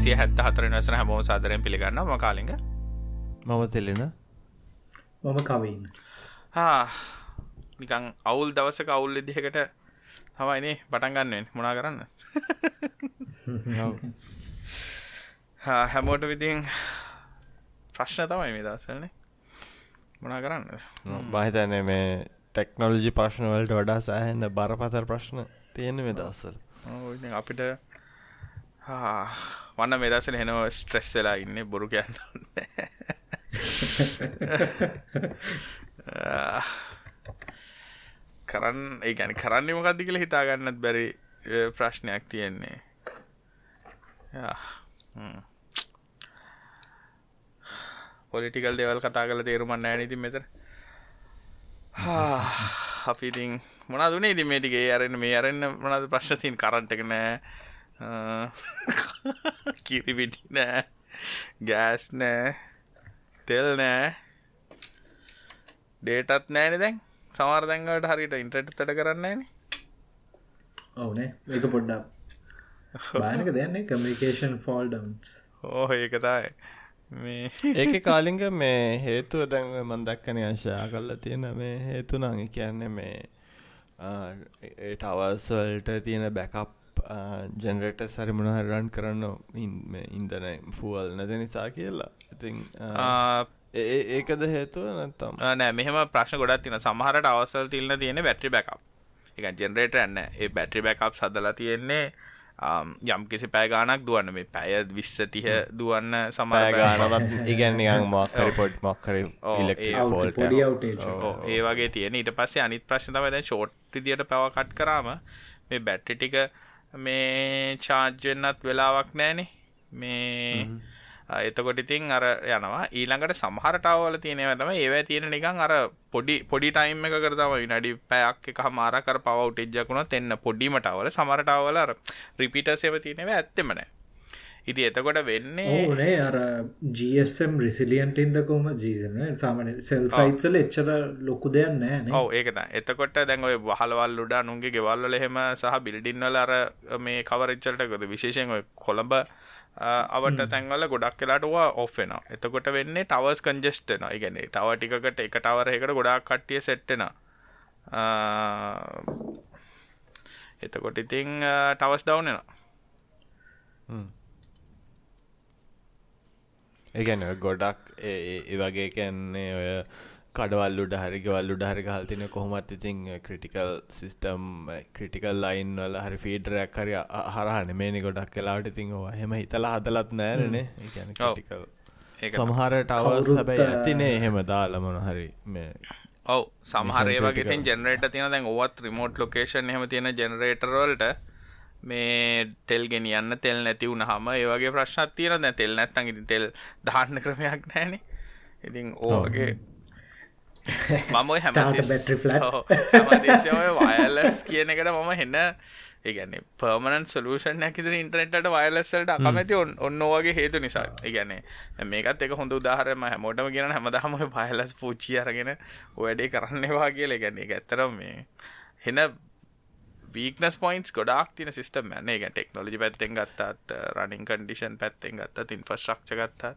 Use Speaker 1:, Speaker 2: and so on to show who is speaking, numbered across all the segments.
Speaker 1: දෙසිය හැත්ත හතර වසන හැමෝ සාදරයෙන් පිළිගන්න ම කාලිග.
Speaker 2: මම තෙලෙන.
Speaker 3: මම කවන්න.
Speaker 1: නිකං අවුල් දවසක අවුල් ඉදිහකට හවයිනේ පටන්ගන්නෙන් මොනා කරන්න? හැමෝට විතින් ප්‍රශ්න තමයි මේ දස්සන්නේ මොනා කරන්න?
Speaker 2: බහිතන මේ ටෙක්නෝලජි ප්‍රශ්නවලට වඩා සෑහෙන්න බරපතර ප්‍රශ්න තියෙන මේ දස්සල්
Speaker 1: අපිට වන්න මෙදසල හෙනව ස්ට්‍රෙස් වෙලා ඉන්න බොරු කියන්න කරන්න ඒ ගැන කරන්න මොකක්දි කියල හිතාගන්නත් බැරි ප්‍රශ්නයක් තියෙන්නේ. පොලිටිකල් දෙවල් කතා කල තේරුමන්න ෑනති මෙතර අපිඉතින් මොන දුනේ ඉදි මේටිගේ අරන්න මේ අරන්න මොනද ප්‍රශ්තින් කරන්ටක නෑ කිරිපිටි නෑ. ගෑස් නෑ. තෙල් නෑ. ඩේටත් නෑන දැන්. සමාර දැන්ගට හරිට ඉන්ට්‍රට් තට කරන්නේන
Speaker 3: ඕනේ ඒක පොඩ්ඩක් බානක දෙන්නේ කමිකේෂන් ෆෝල් ඩම්ස්
Speaker 1: ඕහ ඒකතයි මේ
Speaker 2: ඒක කාලිංග මේ හේතුව දැන් මන් දක්කන අංශා කල්ල තියෙන මේ හේතුනං කියන්නේ මේ ටවර්ස්වල්ට තියෙන බැකප් ජෙනරට සරි මොනහරන් කරන්න ඉන්දන ෆුවල් නැද නිසා කියලා. ඉතින් ඒකද හේතුව නැතම්
Speaker 1: නෑ මෙහම ප්‍රශ්න ගොඩත් තින සමහරට අවසල් තිල්න්න තියෙන බැට්‍රි බැකප් එක ජෙනරේට ඇන්න ඒ බැට්‍රි බැකප් සදලා තියෙන්නේ යම් කිසි පෑගානක් දුවන්න. මේ පැය විස්සතිහ දුවන්න සමය
Speaker 2: ගානත් ඉගැන්නියන් මක්කරි පොඩ් මක්කර ෆෝල්ට
Speaker 1: ඒ වගේ තියෙන ඊට පස්සේ අනිත් ප්‍රශ්නතම දැ ෂෝට් විදියට පැවකට් කරාම මේ බැට්ටි ටික මේ චාර්ජවෙන්නත් වෙලාවක් නෑනේ මේ එතකොට ඉතින් අර යනවා. ඊළඟට සමහරටවල තියෙනව තම ඒව තියෙන නිකන් අර පොඩි පොඩි ටයිම් එක කරතම විනාඩි පැයක් එක මාර කර පවුටෙජ්ජකුණ එන්න පොඩිමටවල සමරටවල අර රිපිටසේව තියෙනව ඇත්තෙමනෑ ඉති එතකොට වෙන්නේ
Speaker 3: ඕනේ අර ජම් රිසිලියන්ට ඉදකොම ජීසන සාමන සෙල් සයිත්සල එච්චර ලොකු දෙයක් නෑ
Speaker 1: ඔව ඒකත එතකොට දැන් ඔය වහලවල් උඩා නුන්ගේ ගෙවල්ල එහෙම සහ බිල්ඩින්නල අර මේ කවරච්චලටකොද විශේෂයෙන් ඔය කොළඹ අවට තැන්වල ගොඩක් කියලාටවා ඔෆෙන එතකොට වෙන්නේ ටවර්ස් කන්ජෙස්ටන ඉගැන ටව ටිකට එක ටවරහකට ගොඩක් කට්ටිය සෙට්ටෙන එතකොට ඉතිං ටවස් ඩව්නවා
Speaker 2: ඒගැන ගොඩක් ඒ වගේ කැන්නේ ඔය කඩවල්ලුට හරිගවල්ලුට හරි හල්තින කොහොමත් ඉතින් ක්‍රටිකල් සිිස්ටම් ක්‍රටිකල් ලයින් වල හරි ෆීඩරයක් හරි හරහන මේනි ගොඩක් කලාට ඉතිං වා හෙම හිතලා හදලත් නෑරනේ ටිකල් සමහරට අවස් හැබැයි ඇතිනේ එහෙම දාලමන හරි මේ
Speaker 1: ඔව සමහරේ වගේ ජනරේට තින දැන් ඔවත් රිමෝට් ලොකේෂන් හෙම තියෙන ජනරේටරවල්ට මේ තෙල් ගෙනියන්න තෙල් නැති වුණ හම ඒවගේ ප්‍රශ්නත් තියෙන දැ තෙල් නැත්තන් ඉතින් තෙල් දාන්න ක්‍රමයක් නෑන ඉතින් ඕගේ මම හැමදේශය වයලස් කියන එකට මම හෙන්න ඒගැන පර්මනන් සලූෂන් ඇකිද ඉන්ටනෙට්ට වයලස්සල්ට අකමැති ඔන්න වගේ හේතු නිසා. ඉගැන මේකත් එක හොඳ උදාහරම හැමෝටම ගෙන හැමදහම පහලස් පූච්චි අරගෙන වැඩේ කරන්නවා කියල. ගැන එක ඇතරම් මේ හෙන වීක්නස් පොයින්ස් ගොඩක් තින සිස්ටම් න එක ටෙක්නෝලජි පැත්තෙන් ගත්තත් රනිින් කන්ඩිෂන් පැත්තෙන් ගත්තත් ඉන්ෆස්ට්‍රක්ෂ ගත්තත්.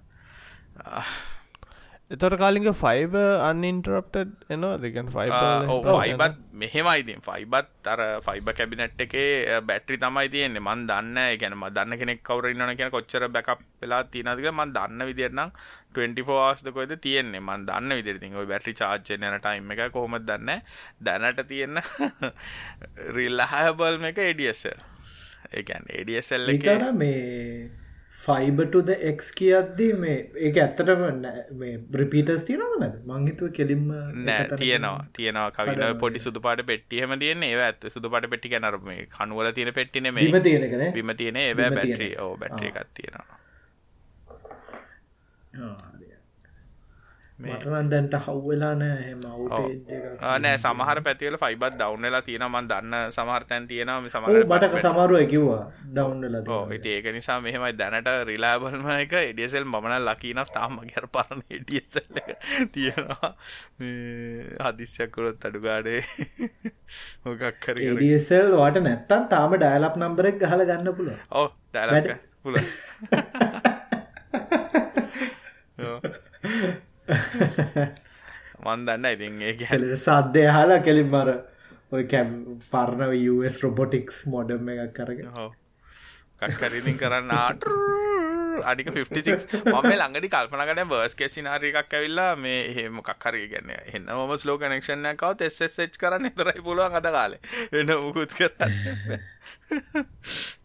Speaker 2: එතොට කාලිග ෆයිබ අන්ඉන්ටරප්ට එනවා දෙකන්
Speaker 1: ෆයිබත් මෙහෙමයිතින් ෆයිබත් අර ෆයිබ කැබිනට් එකේ බැට්‍රි තමයි තියෙන්නේ. මන් දන්න ගැන ම දන්න කෙනෙක් කවර ඉන්න කියෙන කොච්චර බැකප් වෙලා තිනදක මන් දන්න විදිරනම් 24වාස්ද කොයිද තියෙන්නේ? මන් දන්න විදිරතින් ඔයි බැටි යන ටයිම් එක කොහොම දන්න? දැනට තියෙන්න රිල්ලහයබල් එක එඩියස ඒකැන් එඩියසල්ල
Speaker 3: මේ ෆයිබටද එක් කියද්දී මේ ඒක ඇත්තටම මේ බ්‍රිපීටස් තියනද මැද මංහිතුව කෙලින්ම
Speaker 1: නෑ තියනවා. තියනවා. කවින පොඩි සුදුපාට පෙට්ටියම තියන්නේ. ඒ ඇත් සුදුපාට පෙට්ටි කැනරම කනුවල තියෙන පෙට්ටින මේ
Speaker 3: බිම තියෙනකන
Speaker 1: බිම තියෙන ඒ බැට්‍රී ඕ බැට්‍රී එකක් තියෙනවා
Speaker 3: මටනන් දැන්ට හව්වෙලා නෑ
Speaker 1: නෑ සමහර පැතිවල ෆයිබත් ඩවන්ලා තියෙනමන් දන්න සමහර්තැන් තියෙනම සමර
Speaker 3: බටක සමරුව කිව්වා ඩවන්ල
Speaker 1: ඉට ඒක නිසා මෙහෙමයි දැනට රිලාබල්ම එක එඩියසෙල් මන ලකීන තාම ගැර පරණ එඩියසල් තියෙනවා. හදිස්යක්කොරොත් අඩුගාඩේ මොකක්කර
Speaker 3: ඩියසල් වාට නැත්තන් තාම ඩයලප් නම්බරෙක් ගහල ගන්න පුල
Speaker 1: ඕ දැලක පුල මන්දන්න ඉතින් ඒ
Speaker 3: කෙල සද්‍යය හලා කෙලින් මර ඔය කැම් පරණව US රොබොටික්ස් මොඩම් එකක් කරගෙන
Speaker 1: හෝ කක්කරිදිින් කරන්න ආට අඩික 56 මම ළඟදි කල්පනකට බර්ස් කෙසිනාර එකක් ඇවිල්ලා මේ එහෙම කක්හරි ගැන්න එන්න ම ස්ලෝ කනෙක්ෂණ කවත් එස්සෙච් කරන්න තරයි පුළුවන් අද කාලේ. එන්න උකුත් කරන්න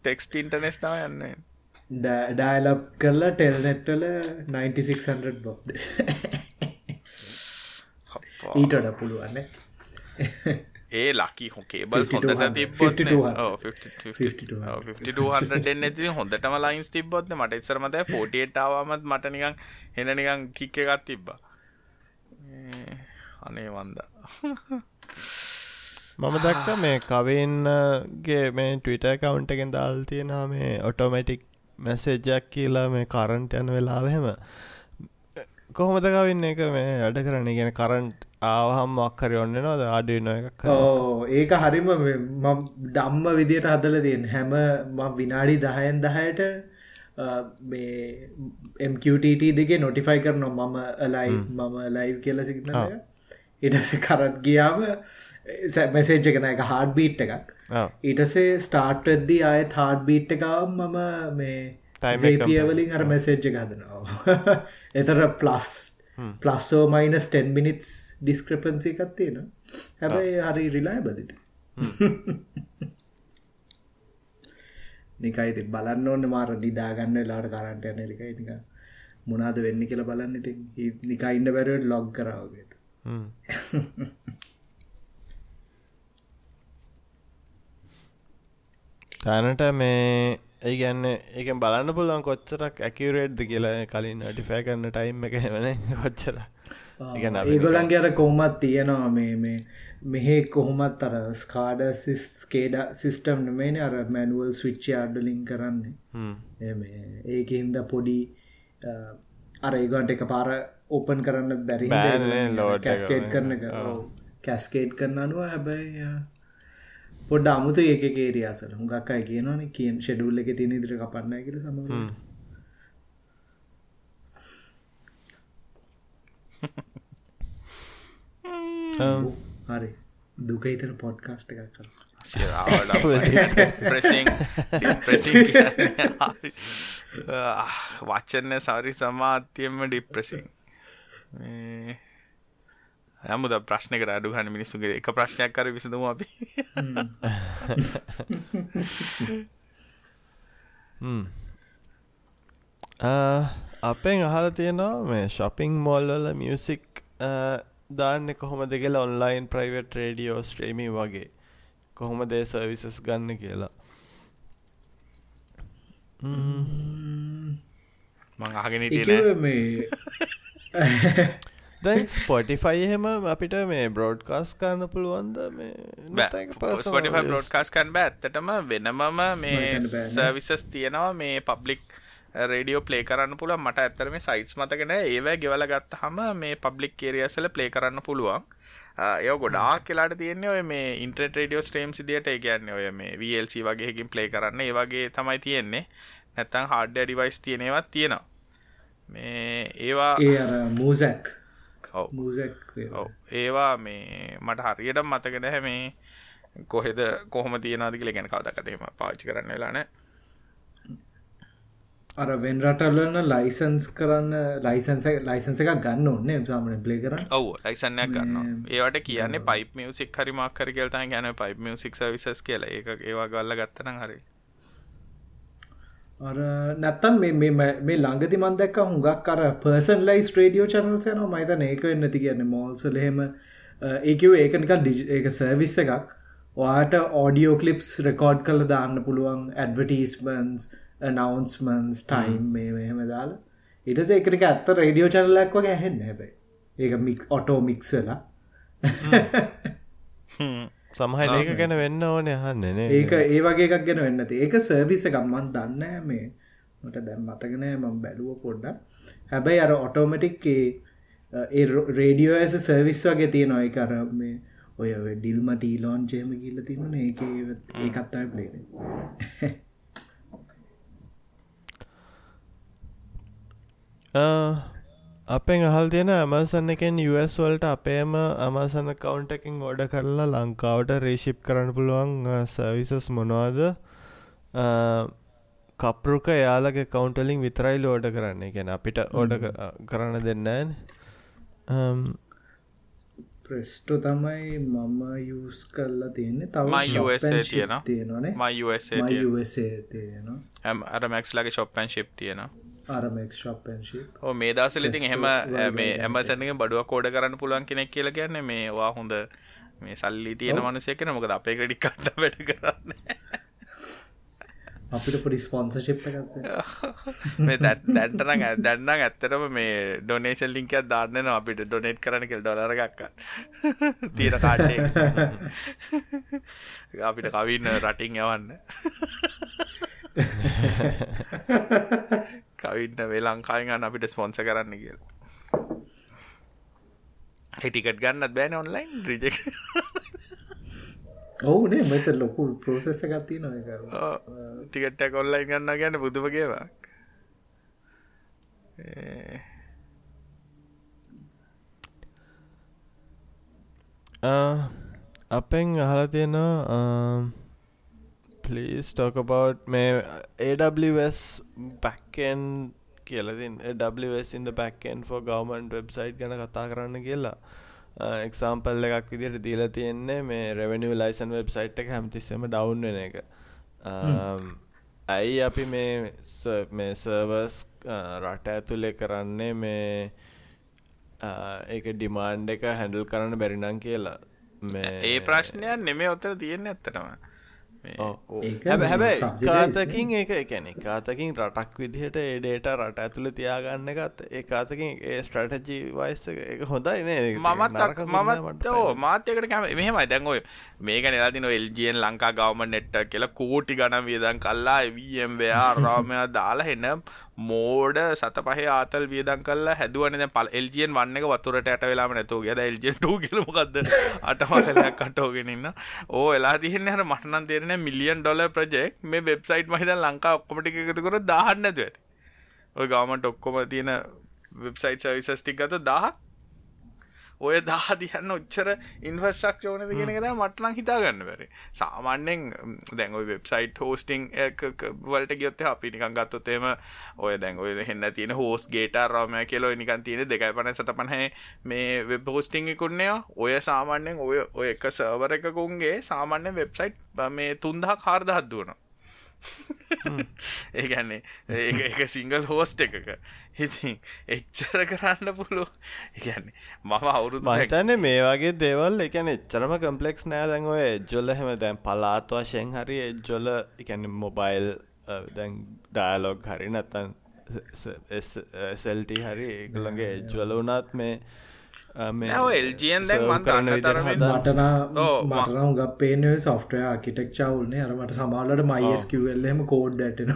Speaker 1: ටෙක්ස්ට ඉන්ටනෙස්තාව යන්න
Speaker 3: ඩයිලප් කරලා ටෙල්නෙට්වල 9600 බොබ්ඩ ඊටට පුළුවන්න
Speaker 1: ඒ ලකි හො කේබල් හොඳට තිබ ඇති හොඳටම ලයින්ස් තිබොත්න මට එසර මත පෝටියටාවමත් මට නිකං හෙන නිකං කික්ක එකත් තිබ්බා. අනේ වන්ද
Speaker 2: මම දක්ක මේ කවන්ගේ මේ ටවිට කවුන්ට එකෙන් දාල් තියෙන මේ ඔටෝමටික් මැසේජ්ජක් කියලා මේ කරන්ට යන වෙලාවෙහෙම කොහොමද කවන්න එක මේ වැඩ කරන්න? ගෙන කරන්ට් ආවහම් අක්කර ඔන්න නොද අඩුවන එකක්
Speaker 3: ඕ ඒක හරිම ඩම්ම විදියට හදල තියෙන් හැම විනාඩි දහයෙන් දහයට මේ MQTT දෙගේ නොටිෆයි කරනවා මම ලයි මම ලයිව් කියල සිගන ඉටස කරත් ගියාම මැසේජ් එකන එක හාඩ බීට් එකක් ඊටසේ ස්ටාර්ට්වෙද්දී ආය හාඩ බීට් එකම් මම මේ සේපියවලින් අර මැසේජ්ජ ගදනවා එතර ප්ලස් ප්ලස්සෝ මයිනස් 10 මිනිස් ඩිස්ක්‍රපන්සි එකත් තියෙන හැබැයි හරි රිලාය බලිත නිකයිති බලන්න ඕන්න මාර නිදාගන්න ලාට කරන්ට යන එකයි නික මොනාද වෙන්න කියල බලන්න ඉති නිකයින්ඩ බැරුවට ලොග් කරාවගේත
Speaker 2: තැනට මේ ඒ ගැන්න ඒක බලන්න පුළුවන් කොච්චරක් ඇකිවරේට්ද කියලා කලින් ටිෆෑ කරන්න ටයිම් එක වෙන කොච්චර
Speaker 3: ඒගොලන්ගේ අර කොහොමත් තියෙනවා මේ මේ මෙහෙ කොහොමත් අර ස්කාඩ සිස් කේඩ සිිස්ටම් නමේන අර මැනුවල් ස්විච්චි අඩලින් කරන්න. ඒක හින්ද පොඩි අර ඒගන්ට එක පාර ඕපන් කරන්න බැරි කැස්කේට් කරන කැස්කේට් කරන්න අනුව හැබැයි පොඩ අමුතු ඒක කේරියාසල හුඟක් අයි කියනවන කියෙන් ෂෙඩුල්ල එක තින ඉදිර කපන්න කියල සම හරි. දුක ඉතර පොඩ්කාස්ට එකක් කර
Speaker 1: වච්චන්න සරි සමාත්‍යයෙන්ම ඩිප්‍රසිං හැමුද ප්‍රශ්නකට අඩු හන මිනිස්සුගේ එක ප්‍රශ්නයක් කර විසඳම අපි.
Speaker 2: අපෙන් අහල තියෙනවා මේ ශොපිං මොල්වල මියසික් දාන්න කොහොමද කියලා ඔන්ලයින් ප්‍රයිවට් රේඩියෝ ස්ට්‍රේමී වගේ. කොහොම දේ සර්විසස් ගන්න කියලා.
Speaker 1: මං අහගෙන
Speaker 3: මේ
Speaker 2: දැන් ස්පොටිෆයි එහෙම අපිට මේ බ්‍රෝඩ්කාස් කරන්න පුළුවන්ද?
Speaker 1: මේ ස්පොටිෆයි බ්‍රෝඩ්කාස් කන් බෑ. ඇත්තටම වෙනමම මේ සර්විසස් තියෙනවා. මේ පබ්ලික් රඩියෝ පලේ කරන්න පුළුව මට ඇත්තර මේ සයිටස් මතකන ඒවැ ගෙවල ගත්ත හම මේ පබ්ලික් කේරියසල පලේ කරන්න පුළුවන්. ඒ ගොඩා කියලාට තියන්නේ ඔය මේ ඉන්ට්‍රට රඩියෝ ස්ට්‍රේම් සිදියට ඒ කියන්න ඔය මේ වල්C වගේකින් පලේ කරන්න. ඒ වගේ තමයි තියෙන්නේ. නැත්තං හාඩ ඩිවයිස් තියෙනවත් තියෙනවා. මේ ඒවා
Speaker 3: මූසැක්
Speaker 1: ඒවා මේ මට හරියට මතකෙන හැමේ කොහෙද කොහොම තියනද කියල. ගැන කවදකතේම පාචි කරන්න වෙලාන
Speaker 3: අර වෙන් රටල්ලන්න ලයිසන්ස් කරන්න ලයිසන්ස ලයිසන්ස එකක් ගන්න ඔන්න සාමන ප්ලේ කර
Speaker 1: ඔව ලයිසන්නයක් ගන්න ඒවට කියන්නේ පයිප මියසික් හරිමක් කර කියල්තා ගැන පයිප මියසික් විසස් කියලා. ඒ ඒවා ගල්ල ගත්තන හරි.
Speaker 3: අර නැත්තම් මේ ළඟති මන්දක්ක හුඟක් කර පර්සන් ලයි ස්ට්‍රේඩියෝ චනල්සයන මයිතන ඒක වෙන්නති කියන්න මෝල්සලහෙම ඒකව ඒකනික ඒක සර්විස්ස එකක්. ඔයාට ඕඩියෝ කලිප්ස් රෙකෝඩ් කළ දාන්න පුළුවන් ඇඩවටීස්මන්ස් නවන්ස්මන්ස් ටයිම් මෙහෙම දාලා. ඉටස එකක ඇත්ත රඩියෝ චනලක් වගේ හැන්න හැබයි. ඒක මික් ඔටෝ මික්සලා
Speaker 2: සමහල ඒක ගැන වෙන්න ඕන යහන්නන
Speaker 3: ඒක ඒ වගේ එකක් ගැන වෙන්නති ඒක සර්විස ගම්මන් දන්න මේ. මට දැම් මතගෙන මම් බැලුව පොඩ්ඩ හැබැයි අර ඔටෝමටික්ේ ඒ රේඩියෝ ඇස සර්විස් වගේ තියෙනවා. කර මේ ඔය ඩිල්ම ටීලෝන් චේම කියල තිබුණ. ඒක ඒකත්තයි ප්ලේන
Speaker 2: අපෙන් අහල් තියෙන ඇමසන්න එකෙන් US වලට අපේම අමසන කවුන්ට එකින් ගොඩ කරලා ලංකාවට රේශිප් කරන්න පුළුවන් සවිසස් මොනවාද? කපරුක එයාලගේ කවුන්ටලින් විතරයි ලෝඩ කරන්න. ගැන අපිට ඕඩ කරන්න දෙන්න
Speaker 3: ප්‍රෙස්ටෝ තමයි මම යස් කරලා තියන්නේ.
Speaker 1: තව තියෙන
Speaker 3: තියෙනනේ
Speaker 1: මයිසේ
Speaker 3: තියෙනවා.
Speaker 1: අර මැක්ස් ලගේ ශොප්පන් ශිප් තියෙනවා ඕ මේ දසලිතින් එහෙම මේ ඇමසැනක බඩුව කෝඩ කරන්න පුළුවන් කෙනෙක් කියල කියන්න මේ වා හොඳ මේ සල්ලි තියෙන මනුසයකන මොකද අපේ ක්‍රඩි කට වැඩ කරන්න.
Speaker 3: අපිට පොඩි ස්පොන්සශිප්
Speaker 1: මේ දැන්ටන දැන්නම් ඇත්තරම මේ ඩොනේෂල් ලින්කයක් දාන්නන අපිට. ඩොනේට් කරන කෙල් ඩොලරගක්ක තීර කාඩ්ඩේ අපිට කවින්න රටින් යවන්න කවින්න වේ ලංකායගන්න අපිට ස්පොන්ස කරන්න කියල. හෙටිකට් ගන්නත් බෑන ඔන්ලයින් රිජෙක්.
Speaker 3: ඔවුනේ මෙත ලොකු ප්‍රෝසෙස ගත්ති නො
Speaker 1: ටිකට්ට කොල්ලයි ගන්න ගැන බුදුමගේවක්
Speaker 2: අපෙන් අහල තියෙනවා පලිස් ටෝක බව් මේ AWS බැක්කෙන් කියලදින් AWS ඉද බැක්කෙන් ෆෝ ගවමන්් වෙබ්සයිට් ගැන කතා කරන්න කියලා. Uh, එක්සාම්පල් එකක් විදිට දීල තියෙන්නේ මේ රෙවනිව ලයිසන් වෙබ්සයිට් එක හැමතිස්සම ඩවන්් වෙන එක. Um, ඇයි අපි මේ මේ සර්වස් uh, රට ඇතුලේ කරන්නේ මේ uh, ඒක ඩිමාන්්ඩ එක හැඩල් කරන්න බැරිනං කියලා.
Speaker 1: ඒ ප්‍රශ්නයක් නෙමේ ඔත්තර තියෙන ඇත්තටම.
Speaker 2: හැබැයි කාතකින් ඒක එකැන කාතකින් රටක් විදිහට ඒඩේට රට ඇතුළ තියාගන්න එකත් ඒ කාතකින් ඒ ස්ට්‍රටජී වයිස් එක හොඳයි නේ
Speaker 1: මමත් මමත් මාත්‍යකට කැම මෙහෙමයි. දැන්ගොය මේක නිලාතින එල්ජියෙන් ලංකා ගවම නෙට්ට කියලා කෝටි ගණ වියදන් කල්ලා වම්වයා රාමයා දාලා එන්න මෝඩ සත පහ ආතල් වියදන් කල්ලා හැදුවන. පල් එල්ජියෙන් වන්න එක වතුරට ඇට වෙලාම නැතුව ගෙද එල්ජෙන් ටූ කියලමකක්ද අටමසලයක් කටෝගෙනන්න ඕ එලා තියන්න හර මටනන් තේරෙන මිලියන් ඩොල ප්‍රජෙක් මේ වෙබ්සයිට් මහිත ලංකා ඔක්කොමටි එකතුකර දාහන්නද ඔය ගවමට ඔක්කොම තියෙන වෙබ්සයිට් සවිසස්ටික් ගත දාහ ඔය දාහදියන්න ඔච්චර ඉන්වස්ටක් චෝනද කියෙනකද මටනං හිතාගන්න බැරි. සාමාන්‍යෙන් දැන් ඔයි වෙබ්සයිට් හෝස්ටිං වලට ගියොත්ත අපි නිකන් ගත්තොත්තේම ඔය දැන් ඔය හෙන්න තියෙන හෝස් ගේට රෝමය කියලෝ නිකන් තියෙන දෙකයි පන සත පනහ මේ වෙබ් හෝස්ටිං කුන්නෙය ඔය. සාමාන්‍යෙන් ඔය ඔය එක සවර එකකුන්ගේ සාමාන්‍ය වෙබ්සයිට් මේ තුන්දහ කාර්දහත් දුවනවා ඒගැන්නේ ඒ එක සිංගල් හෝස්ට එකක. ඉතින් එච්චර කරන්න පුළුව ඒගැන්නේ මම අවුරුදු
Speaker 2: මහිතන්නේ මේ වගේ දේවල් එකන එච්චරම කම්පලෙක්ස් නෑ. දැන් ඔය එජ්ජොල්ල හෙම දැන් පලාත් වශයෙන් හරි එජ්ජොල එකන මොබයිල් දැන් ඩයලොග් හරි නැත්තන් සෙල්ටි හරි ඒගළගේ එජ්වල වනත් මේ
Speaker 1: එල්ජන්
Speaker 3: මටන මටනම් ග පේන සොෆ්ටය ආකිටෙක් චවුල්න්නේ අරමට සමාලට මයිස්කවල්ලම කෝඩ් ඇටන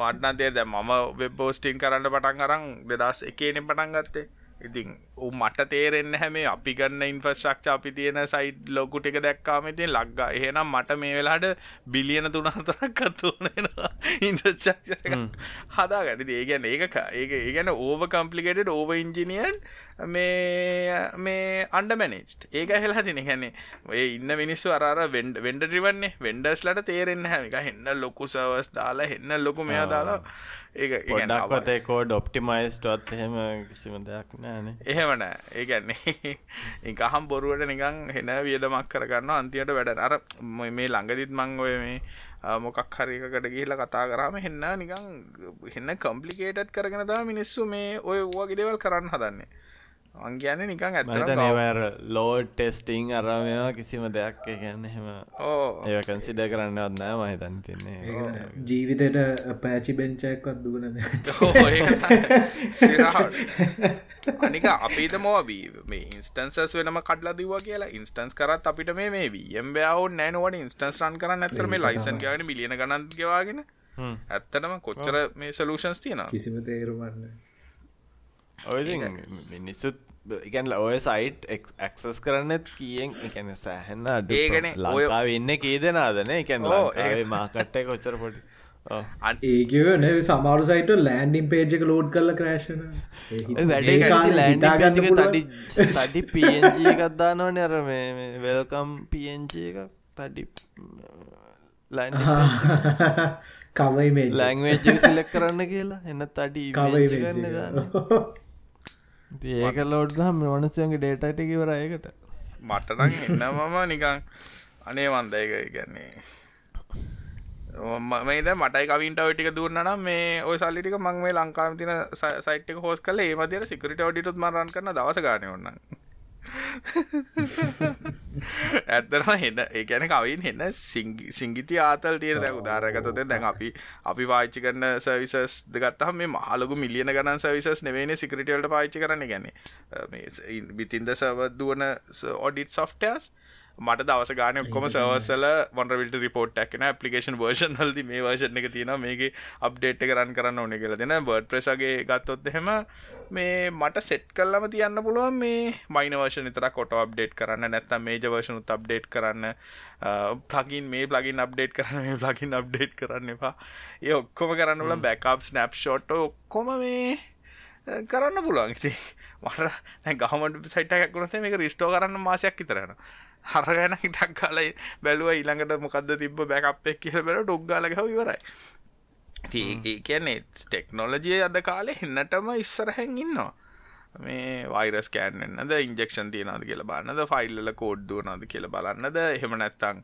Speaker 1: මටනතේ දැ මම වෙබ්බෝස්ටිං කරන්න පටන් අරං දෙදස් එකේනෙ පටන් ගත්තේ ඉතින් උ මට තේරෙන්න හැමේ අපි ගන්න ඉන්ෆස්ට්‍රක්ෂ අපි තියෙන සයිඩ් ලොකුට එක දැක්කාම ඉතින් ලක්ගා එහෙනම් මට මේ වෙලාට බිලියන තුනහතරක් කත්තුනෙනවා ඉන්ෆස්ට්‍රක්ෂ හදා ගනි ඒ ගැන ඒක ඒක ඒ ගැන ඕව කම්පලිකේටඩ් ඕව ඉංජිනියන් මේ මේ අන්ඩ මැනෙජ් ඒක හෙලා තින හැනේ ඔය ඉන්න මිනිස්සු අර වෙන්ඩ වෙන්ඩ රිවන්නේ වෙන්ඩස්ලට තේරෙන්න හැම. එක එන්න ලොකු සවස් දාලා එන්න ලොකු මෙයා දාලා. ඒ
Speaker 2: ගොඩක්වතේ කෝඩ් ඔප්ටිමයිස්ටත් එහෙම කිසිම දෙයක් නෑන
Speaker 1: එහෙමන ඒගැන්නේ එක හම් බොරුවට නිකං හෙන වියදමක් කරගන්න අන්තියට වැඩ අර මේ ළඟදිත් මං ඔය මේ මොකක් හරිකට ගිහිල කතා කරාම හෙන්න නිකං හෙන්න කම්පලිකේටත් කරගෙන තම මිනිස්සු මේ ඔය වගේ දේවල් කරන්න හදන්නේ අංගයන්න නිකං ඇත
Speaker 2: ලෝඩ් ටෙස්ටිං අරමවා කිසිම දෙයක්. ගැන්න හෙම ඕ. ඒ කන්සිඩ කරන්නවත් නෑ මහිතන් තින්නේ.
Speaker 3: ජීවිතයට පෑචි බෙන්චයක්වත් දුවන
Speaker 1: අනික අපිට මොවී මේ ඉන්ස්ටන්සස් වෙනම කඩලා දවා කියලා ඉන්ස්ටන්ස් කරත් අපිට මේ මේ වම්බයාව නෑනුවට ඉන්ස්ටන්ස් රන් කරන්න ඇතර මේ ලයිසන් ගන මිලියන ගණන්ගවාගෙන ඇත්තටම කොච්චර මේ සලූෂන්ස් තියෙන
Speaker 3: කිසිම තේරුමන්න
Speaker 2: ඔය මිනිස්සුත් ඉගැන් ඔය සයිට් ඇක්සස් කරන්නත් කියෙන්? එකැන සෑහෙන්න
Speaker 1: ඒගන
Speaker 2: ලංකාව ඉන්න කී දෙනාදන එකැන් ඒ මාකට්ටය කොච්චර පොඩි.
Speaker 3: ඒකව න සමාරු සයිට ලෑන්ඩිම් පේජක ලෝඩ් කල්ල
Speaker 2: වැඩ ලෑන්ඩ තඩි තඩි පජ එකක්දානවා නර මේ වෙල්කම් පජ එක. තඩි
Speaker 3: කවයි මේ
Speaker 2: ලැංවේජ සිලෙක් කරන්න කියලා. එන්න තඩි කවයි දාන්න ඒක ලෝඩ්හම වනසයගේ ඩේටට කිවරයකට
Speaker 1: මටනං එන්න මම නිකං අනේ වන්දයක ගැන්නේ මේද මටයි කවින්ට ටික දුන්නන මේ ඔය සල්ලිටික මං මේ ලංකාම තින සයිට් හෝස් කල ඒමදිර සිකරිට ඩිටුත් මරන් කරන දවස ගාන ඔන්න ඇත්තරම හෙන්න ඒකැන කවින් හෙන්න සිංගිති ආතල් තියෙන දැ උදාරගතොත දැන් අපි අපි පාච්චි කරන සවිසස් දගත්තම මේ මහලගු මිලියන ගණන් සවිසස් නෙවෙන සිකරිටවලට පාච්චි කරන්න ගැන බිතින්ද සවදුවන ඔඩිට් සොෆ්ටස් මට දවස ගාන ඔක්කොම සවසල මොන්රවිට රිපෝට් ක්න පපිකේන් වර්ෂන් හල්ද මේ වර්ෂණ එක තියෙන මේක අප්ඩේට් කරන්න කරන්න ඕන කියල දෙන බර්ඩ් ප්‍රසගේ ගත්තොත් හෙම මේ මට සෙට් කල්ලම තියන්න පුළුවන් මේ මයින වර්ෂ තර කොට අප්ඩේට් කරන්න නැත්තම් මේජ වර්ෂනුත් අප්ඩේට් කරන්න. පලගින් මේ ප්ලගින් අප්ඩේට් කරන්න මේ ප්ලගින් අප්ඩේට් කරන්න එපා. ඒ ඔක්කොම කරන්න ල බැකප් ස්නප් ෂෝට් ඔක්කොම මේ කරන්න පුළුවන්. ඉති මට ගහමට සයිටක් ගුණත මේක රිස්ටෝ කරන්න මාසයක් ඉතරන්න හරගැන හිටක් කාලයි බැලුව ඊළඟට මොකක්ද තිබ බැකප්ෙක් කියල බැල ඩොග්ගලගහ ඉවරයි ඒ කියන්නේ ටෙක්නෝලජිය අද කාලෙ එන්නටම ඉස්සරහැන් ඉන්නවා. මේ වයිරස් කෑන්නද ඉන්ජෙක්ෂන් තියනද කියල බන්නද ෆයිල්ල කෝඩ්දුව නද කියල බලන්නද එහෙම නැත්තං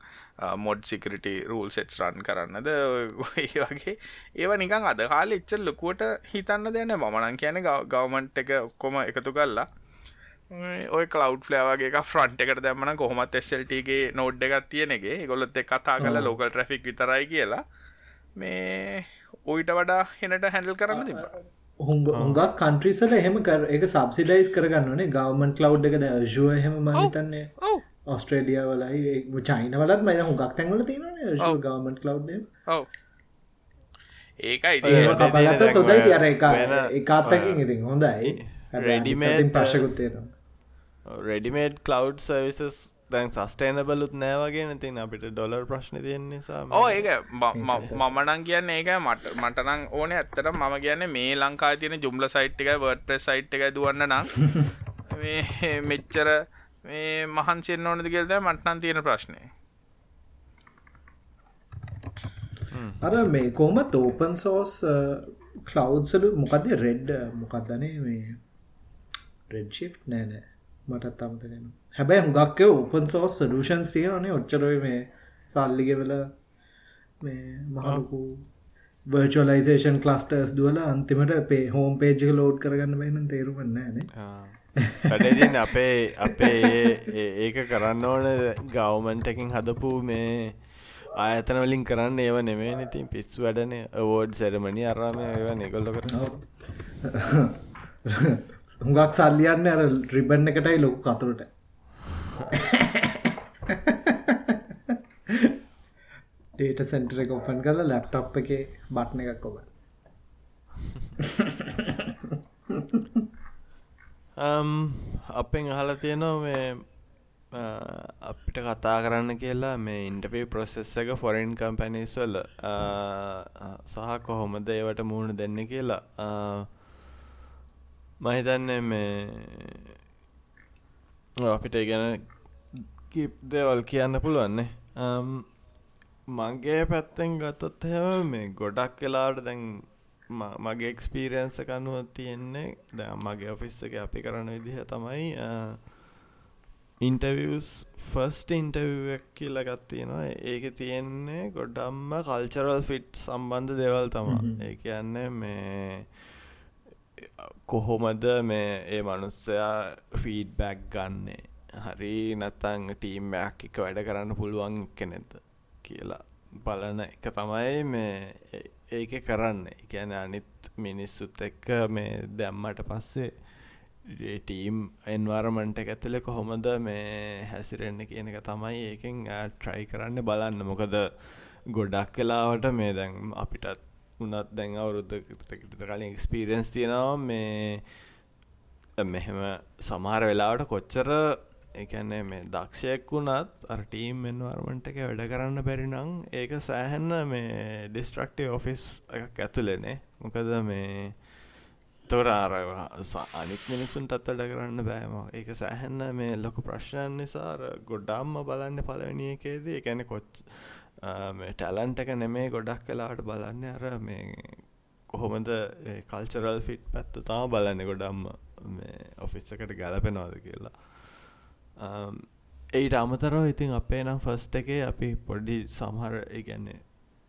Speaker 1: mod security rule sets run කරන්නද ඒ වගේ. ඒව නිකං අද කාල එච්චල් ලොකුවට හිතන්න දෙන්න මනන් කියන ගවමන්ට් එක ඔක්කොම එකතු කල්ලා ඔය කලව් ෆලෑවගේ ෆ්‍රන්ට් එකට දැමන කොහොමත් එස්සල්ටගේ නෝඩ් එකක් තියෙනගේ ගොල්ලොත් එක් කතා කල ලෝකල් ට්‍රෆික් විතරයි කියලා. මේ ඔයිට වඩා හෙනට හැඩල් කරන්න තිබ
Speaker 3: හුඟක් කන්ට්‍රීසල එහෙම කර එක සබ්සිඩයිස් කරගන්නනේ ගවමන් කලව් එක ශුව එහෙම මහිතන්නේ ඔස්ට්‍රේලිය වලයි චයින වලත් මයි හුඟක් තැන්වල තියෙන ගවමන් ඔව.
Speaker 1: ඒකයි
Speaker 3: තොදයි අර එක එකත්තකින් ඉතින් හොඳයි.
Speaker 2: රෙඩිමේ
Speaker 3: පශකුත්තේනවා
Speaker 2: රෙඩිමේඩ් කලව් සවිසස් දැන් සස්ටේනබලුත් නෑවගේ නතින් අපිට ඩොලර් ප්‍රශ්න තියෙන් නිසා
Speaker 1: ඕ ඒක මමනං කියන්න ඒක මට මටනං ඕන ඇත්තට මම කියන්න මේ ලංකා තියන ජුම්ල සයිට් එක වර්ඩ ප්‍රෙස් සයිට් එක දුවන්න නම් මෙච්චර මේ මහන්සිෙන් ඕනද කියල්ද මටනන් තියෙන ප්‍රශ්නය
Speaker 3: අර මේ කොමත් ඕපන් සෝස් කලව්සලු මොකක්ද රෙඩ් මොකක්දනේ මේ රෙඩ්ශිප් නෑනෑ මටත් අමතගෙන හැබැයි හුඟක්ක උපන් සෝස් සලූෂන්ස් තියෙනනේ ඔච්චරයි මේ සල්ලිගෙවල මේ මහලකු වර්චලයිසේෂන් කලස්ටර්ස් දුවල අන්තිමට පේ හෝම් පේජක ලෝඩ් කරගන්න බයින තේරුමන්නෑන
Speaker 2: වැඩදින් අපේ අපේ ඒක කරන්න ඕන ගවමන්ටකින් හදපු මේ ආයතන වලින් කරන්න ඒව නෙමේ නතින් පිස්සු වැඩන. අවෝඩ් සැරමණි අරාම ඒව නිකොල්ල කරන්න.
Speaker 3: හුඟක් සල්ලියන්න අර රිබන්න එකටයි ලොකු කතුරට ඩේට සැන්ටර එක ඔපන් කල ලැප්ටප් එක බට්න එකක් ඔබ.
Speaker 2: Um, අපෙන් අහල තියෙනවා මේ uh, අපිට කතා කරන්න කියලා මේ ඉන්ටපී ප්‍රොසෙස් එක ෆොරෙන් කම්පැනිස්වල uh, සහ කොහොමද ඒවට මුහුණ දෙන්න කියලා. Uh, මහිතන්නේ මේ අපිට ගැන දේවල් කියන්න පුළුවන්නේ. මගේ පැත්තෙන් ගත්තොත් හැ මේ ගොඩක් වෙලාට දැන් මගේ එක්ස්පීරියන්ස කනුව තියෙන්නේ ද මගේ ඔෆිස් එක අපි කරන විදිහ තමයි ඉන්ටවියස් ෆස්ට ඉන්ටවක් කියල ගත්තියෙනවා ඒක තියෙන්නේ ගොඩම්ම කල්චරල් ෆිට් සම්බන්ධ දෙවල් තමා ඒ කියන්නේ මේ කොහොමද මේ ඒ මනුස්සයා ෆීඩ්බැක් ගන්නේ? හරි නැත්තං ටීම්මයක් එක වැඩ කරන්න පුළුවන් කෙනෙද කියලා බලන එක තමයි මේ ඒක කරන්න. එකැන අනිත් මිනිස්සුත් එක්ක මේ දැම්මට පස්සේ ටීම් එන්වර්මන්ට එක ඇතුළෙ කොහොමද මේ හැසිරෙන්න කියන එක තමයි ඒකෙන් ට්‍රයි කරන්න බලන්න. මොකද ගොඩක් කලාවට මේ දැන් අපිටත් උනත් දැන් අවුරුද්ධකට කලින් එක්ස්පීරෙන්ස් තියෙනවා. මේ මෙහෙම සමහර වෙලාවට කොච්චර එකන්නේ මේ දක්ෂයෙක් වුණත් අර ටීම් එන්වර්මන්ට එක වැඩ කරන්න බැරි නං ඒක සෑහෙන්න මේ ඩිස්ට්‍රක්ටේ ඔෆිස් එකක් ඇතුලෙනේ මොකද මේ තොර අර අනික් මිනිසුන්ටත් වැඩ කරන්න බෑම ඒක සෑහෙන්න මේ ලොකු ප්‍රශ්නයන් නිසාර ගොඩ්ඩම්ම බලන්න පලවනියකේදී එකැන කොච් ටැලන්ට එක නෙමේ ගොඩක් කලාට බලන්න. අර මේ කොහොමද කල්චරල් ෆිට් පැත්ත තාම බලන්න ගොඩම්ම ඔෆිස්සකට ගැලපෙනවාද කියලා. ඒට අමතරව ඉතින් අපේ නම් ෆස්ට එකේ අපි පොඩි සමහර ඉගැන්නේ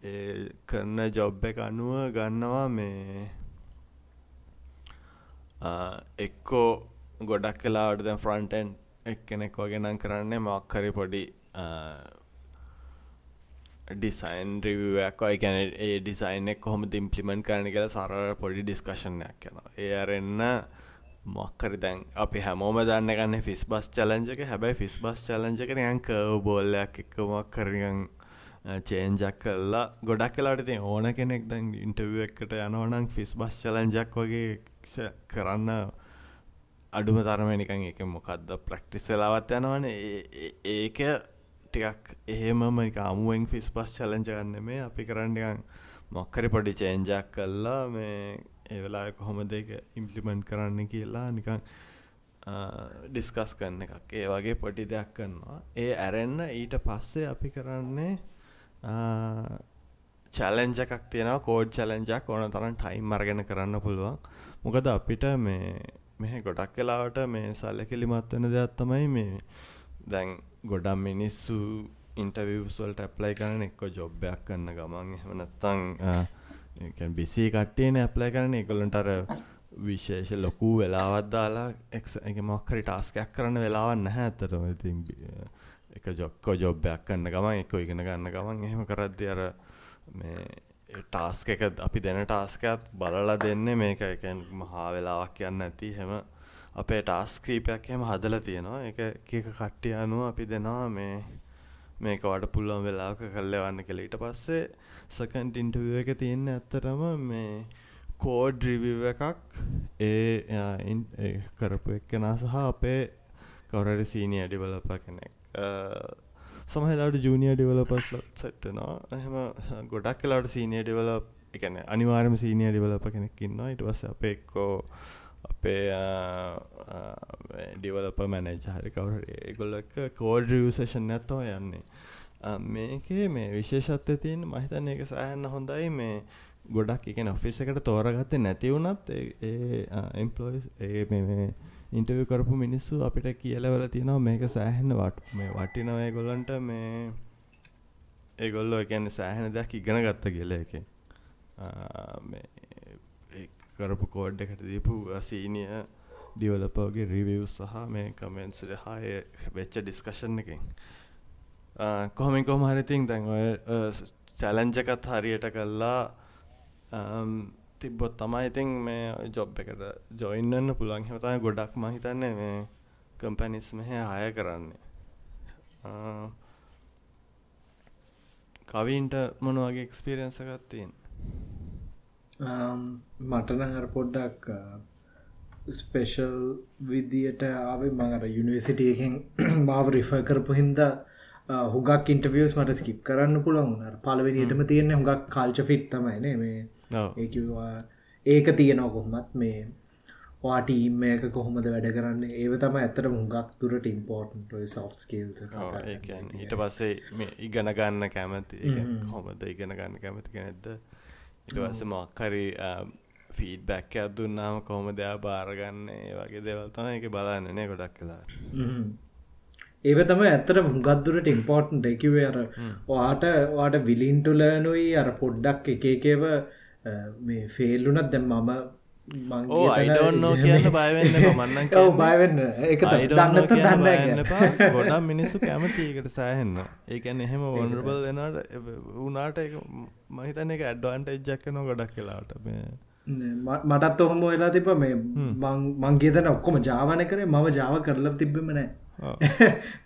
Speaker 2: ඒ කරන ජොබ් එක අනුව ගන්නවා මේ එක්කෝ ගොඩක් කලාවට දැන් ෆ්‍රන්ටෙන් එක් කෙනෙක් වගෙනම් කරන්නේ මක්කරි පොඩි ඩිසයින් රිවයක් ඔය ගැන ඒ ඩිසයින් එක් කොහොම ඉම්පලිමෙන්ට් කරන කියලා සරර පොඩි ඩිස්කශනයක් යන ඒ අරෙන්න මොක්කරි දැන් අපි හැමෝම දන්න ගන්න ෆිස් බස් චලංජක හැබැයි ෆිස් බස් චලංජක යන් කව බෝල්ලයක් එක්ක මොක්කරගන් චේන්ජක් කල්ලා ගොඩක් කලාට තිය ඕන කෙනෙක් දැන් ඉන්ටව එකට යනවනං ෆිස් බස් චලංජක් වගේ කරන්න අඩුම තරමනිකන් එක මොකක්ද ප්‍රක්ටිස් වෙලාවත් යනවන. ඒක ටිකක් එහෙමම එක අමුවෙන් ෆිස් පස් චලංජ ගන්න මේ අපි කරන්නකන් මොක්කරි පොඩි චේන්ජක් කල්ලා මේ ඒ වෙලා කොහොම දෙක ඉම්පලිමෙන්ට් කරන්න කියලා නිකං ඩිස්කස් කරන්න එකක්. ඒ වගේ පොඩි දෙයක් කරනවා. ඒ ඇරෙන්න ඊට පස්සේ අපි කරන්නේ චලෙන්ජ එකක් තියෙනවා. කෝඩ් චලෙන්ජක් ඕන තරම් ටයිම් අරගෙන කරන්න පුළුවන්. මොකද අපිට මේ මෙහ ගොඩක් කලාවට මේ සල්ලකිලිමත් වෙන දෙයක් තමයි මේ දැන් ගොඩම් මිනිස්සු ඉන්ටවිවස්වල්ට ඇප්ලයි කරන එක්ක ජොබ්බයක් කන්න ගමන්. එහෙම නැත්තං බිසි කට්ටේන ඇප්ලයි කරන එකලන්ට අර විශේෂ ලොකු වෙලාවත් දාලා එක මොක්කරි ටාස්කයක් කරන්න වෙලාවන්න නැහැ ඇතරම ඉතින් එක ජොක්කෝ ජොබ්බයක් කන්න ගමන් එක ඉගෙන ගන්න ගමන් එහෙම කරද්දි අර මේ ටාස්ක එක අපි දෙන ටාස්කත් බලලා දෙන්නේ මේක. එකෙන් මහා වෙලාවක් කියන්න ඇති හෙම අපේ ටාස්කීපයක් එහෙම හදලා තියෙනවා. එක එක කට්ටිය අනුව අපි දෙනවා මේ මේක වට පුළුවන් වෙලාවක කල්ලවන්න කියලා. ඊට පස්සේ සකන්ඩ් ඉන්ටවියුව එක තියෙන්න ඇත්තටම මේ කෝඩ් රිවිව් එකක්. ඒ කරපු එක්කෙනා සහ අපේ කවුරරි සීනියර් ඩෙවලොපර් කෙනෙක්. සමහරවිට ජූනියර් ඩෙවලොපර්ස්ලත් සෙට් වෙනවා. එහෙම ගොඩක් වෙලාවට සීනියර් ඩෙවලොප් ඒ කියන්නේ අනිවාර්යයෙන්ම සීනියර් ඩෙවලොපර් කෙනෙක් ඉන්නවා. ඊට පස්සේ අපේ එක්කෝ අපේ ඩිවලප මැනජ හරි කවර ඒගොල්ලක කෝඩ් රියසේෂන් නැත්තව යන්නේ. මේකේ මේ විශේෂත්ව තියන් මහිතන්න එක සෑහන්න හොඳයි. මේ ගොඩක් එකන ඔෆිස් එකට තෝරගත්තේ නැති වුණත් ඒ එම්පලෝයි ඒ මේ ඉන්ටව කරපු මිනිස්සු අපිට කියලවල තියෙනවා. මේක සෑහෙන්න වට මේ වටිනවය ගොල්ලන්ට මේ ඒගොල්ලෝ එකන්න සෑහෙන දෙයක් ඉගෙන ගත්ත කියල එක කරපු කෝඩ් එකට දීපු සීනිය ඩිවලපෝගේ රිවිව් සහ මේ කමෙන්ස් හය වෙච්ච ඩිස්කශන් එකින්. කොහොමින් කොම හරිතින් දැන් ඔය චැලෙන්ජකත් හරියට කල්ලා තිබ්බොත් තමයි ඉතින් මේ ජොබ් එකට ජොයින්නන්න පුළුවන්. හමතයි ගොඩක් මහිතන්නේ මේ කම්පැනිස් මෙහ අය කරන්නේ. කවින්ට මොනවගේ එක්ස්පිරියන්සකත් තියෙන්
Speaker 3: මටන හර පොඩ්ඩක් ස්පේෂල් විදියට ආවේ මඟර යුනිවසිටියකින් මාව රිෆ කරපු හින්ද හුගක් ඉන්ටවියස් මට ස්කිප් කරන්න පුළුවන් පලවෙනිටම තියෙන හුගක් කාල්ච ෆිට් තමයින මේ. ඒක තියෙනව කොහොමත් මේ වාටීම් එක කොහොමද වැඩ කරන්න? ඒව තම ඇතර මුගක් තුරට ඉම්පෝර්ටන්ට
Speaker 2: ඊට පස්සේ ඉගන ගන්න කැමති හොමද ඉගෙන ගන්න කැමති නැද්ද ඉටවස මොක්කරි ෆීඩ්බැක් ඇත්දුන්නාම කොහොම දෙයා බාරගන්න වගේ දෙවල්තම එක බලන්නනේ ගොඩක් කලා
Speaker 3: ඒව තම ඇත්තට මුගත්දුරට ඉම්පෝර්ටන්ට එකවේ අර වාට වාට විලින්ටුලනුයි අර පොඩ්ඩක් එක එකව මේ ෆේල්ලුනත් දැම් මම
Speaker 2: ඕ අයිඩෝන්නෝ කියන්න බයවෙන්න මන්නන්
Speaker 3: බයවෙන්න. එක දන්නත දන්න
Speaker 2: ගොඩම් මිනිස්සු කැමතිකට සෑහෙන්න. ඒකැන එහෙම වොන්රබල් දෙනට වනාට මහිතන එක ඇඩ්වාන්ට එජ්ජක්ක නො ගොඩක් කියලාට
Speaker 3: මටත් ඔහොම වෙලා තිබ මේ මංගේතන ඔක්කොම ජාවන කරේ. මම ජාව කරලා තිබ්බමනෑ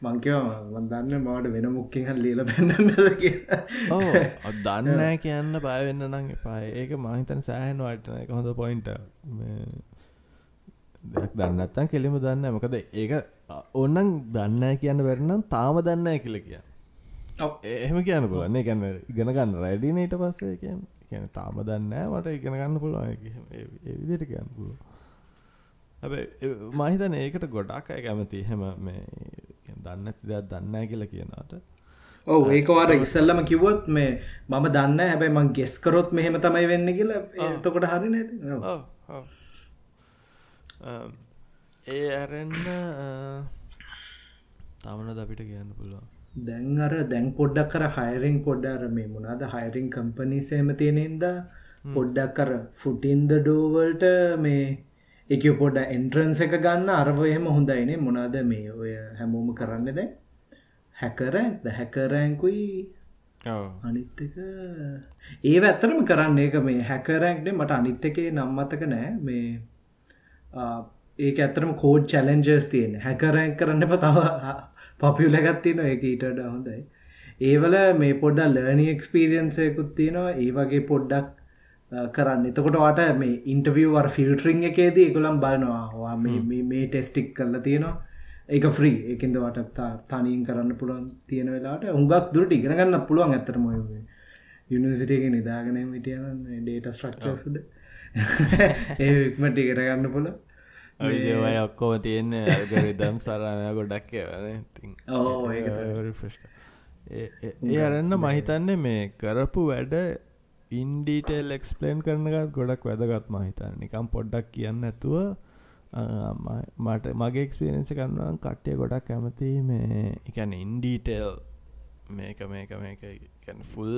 Speaker 3: මංකව වදන්න මට වෙන මුක්කින් හ ලීල පෙන්න්නද කිය
Speaker 2: දන්න කියන්න බයවෙන්න නං එපා. ඒක මහිතන් සෑහන් වටන එක හොඳ පොයින්ට දෙයක් දන්නත්තන් කෙලිම දන්න මොකද ඒක ඔන්නන් දන්න කියන්න වැරනම් තාම දන්න කියල කිය එහෙම කියන්න පුලන්නේ ගැන්න ඉගෙන ගන්න රැඩින ඊට පස්සේ. කියන කියන තාම දන්න මට ඉගෙන ගන්න පුළුවන්. විදිට කියන්න පුළුව හැබ මහිතන ඒකට ගොඩක් අය කැමති. හෙම මේ දන්න දෙයක් දන්න කියල කියනට
Speaker 3: ඔව ඒකවාර ඉස්සල්ලම කිව්වොත් මේ මම දන්න හැබැයි මං ගෙස්කරොත් මෙහෙම තමයි වෙන්න කියලා. එතකොට හරි නැති?
Speaker 2: ඒ ඇරෙන්න තමනද අපිට කියන්න පුළුවන්?
Speaker 3: දැන් අර දැන් පොඩ්ඩක් කර හයරිං පොඩ්ඩර මේ මොනාද හයරිං කම්පනී සේම තියෙනෙන්ද පොඩ්ඩක් කර ෆුටින්ද ඩෝවල්ට මේ එක පොඩ එන්ට්‍රන්ස එක ගන්න අරවයම හොඳයිනේ මොනාද මේ ඔය හැමෝම කරන්න දැ හැකරැන් ද හැකරෑංකුයි අනිත්තක ඒ ඇත්තරම කරන්න ඒක මේ හැකරැන්ක්නේ මට අනිත් එකේ නම්මතක නෑ. මේ ඒක ඇතරම කෝඩ් චලෙන්ජර්ස් තියෙන. හැකරැන් කරන්න තව පපියලගත්තින එක ඊටඩ හොඳයි. ඒවල මේ පොඩ්ඩ ලර්නි එක්ස්පිරියන්සයකුත් තියෙනවා. ඒ වගේ පොඩ්ඩක් කරන්න. එතකොට වාට මේ ඉන්ටවියවර් ෆිල්ටරිං එකේදී එකකුලම් බලනවා මේ ටෙස්ටික් කරලා තියෙනවා. ඒක ෆ්‍රී ඒකෙන්ද වට තනීන් කරන්න පුළුවන් තියෙන වෙලාට උඟක් දුරට ඉගෙනගන්න පුළුවන් ඇතරම යුනිසිටේක නිදාගෙන විටියන ඩේට ස්ට්‍රක්ච සුඩ ඒමට ඉගෙනගන්න පුළ
Speaker 2: ඔය ඔක්කෝම තියෙන්න. ඇගරිදම් සරණය ගොඩක් ඒ අරන්න මහිතන්නේ මේ කරපු වැඩ ඉන්ඩීටේල් එක්ස්පලේන් කරනගත් ගොඩක් වැදගත් මහිතන්න නිකම් පොඩ්ඩක් කියන්න ඇතුව මට මගේ එක්ස්පිරෙන්ස කරන්නුවන් කට්ටය ගොඩක් කැමති මේ එකැන ඉන්ඩීටේල් මේක මේක මේක ෆුල්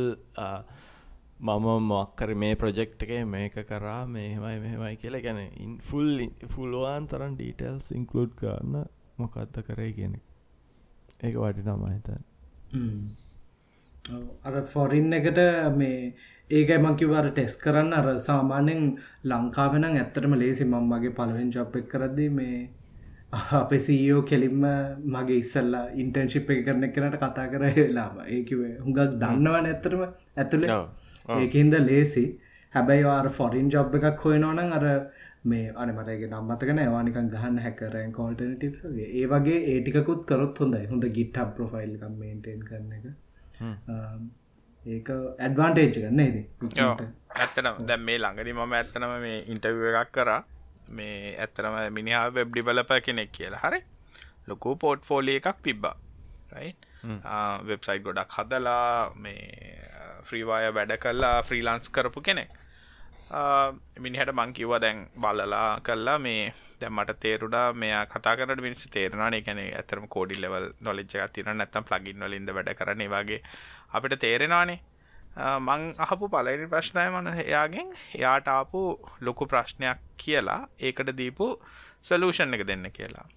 Speaker 2: මම මොක්කර මේ ප්‍රජෙක්් එක මේක කරා මේමයි මෙහෙමයි කියලා. ගැන ඉන්ෆුල් ෆුල්වාන් තරන් ඩීටල්ස් ඉන්කලුඩ් කරන්න මොකක්ද කරේ කියෙන ඒක වටිනා මහිතන්
Speaker 3: අර ෆොරින් එකට මේ ඒකයි මංකිවර ටෙස් කරන්න අර සාමාන්‍යෙන් ලංකාවෙන ඇත්තටම ලේසි මං මගේ පලවෙන් ජොප් එක් කරදදි මේ අප සීෝ කෙලින්ම මගේ ඉස්සල්ලා ඉන්ටර්න්ශිප් එක කරන කෙනට කතා කර වෙලාම ඒකිවේ හුඟක් දන්නවන ඇත්තරම ඇතුළ ඒකන්ද ලේසි හැබැයි වාර ෆොරින් ජොබ් එකක් හොයනවනම් අර මේ අනමටගේ නම්මතක නෑවානිකන් ගහන්න හැකරන් කෝල්ටනටිව්ගේ ඒ වගේ ඒටිකුත් කරොත් හොඳයි. හොඳ ගිට්හබ් ප්‍රොෆයිල් කම් මේන්ටෙන් කරන එක ඒක ඇඩ්වාන්ටේජ් ගන්න
Speaker 1: ද ඇත්තනම් දැම් මේ ළඟදි මම ඇත්තනම මේ ඉන්ටව් එකක් කරා. මේ ඇත්තනම මිනිහා වෙබ් ඩිවලප කෙනෙක් කියලා. හරි? ලොකු පෝට් ෆෝලිය එකක් තිබ්බා. වෙබ්සයිට් ගොඩක් හදලා මේ ෆ්‍රීවාය වැඩ කල්ලා ෆ්‍රීලාන්ස් කරපු කෙනෙක් මිනිහට මංකිව දැන් බලලා කල්ලා මේ දැම්මට තේරුඩා මෙයා කතාකට මිනිස් තේරනාන එකන ඇතරම කෝඩි ලෙවල් නොලිච්ච තින නැත්තම් ප්ලගින් වලින්ද වැඩ කරන වගේ. අපිට තේරෙනවානේ මං අහපු පලනි ප්‍රශ්නය මන එයාගෙන්. එයාට ආපු ලොකු ප්‍රශ්නයක් කියලා. ඒකට දීපු සලූෂන් එක දෙන්න කියලා.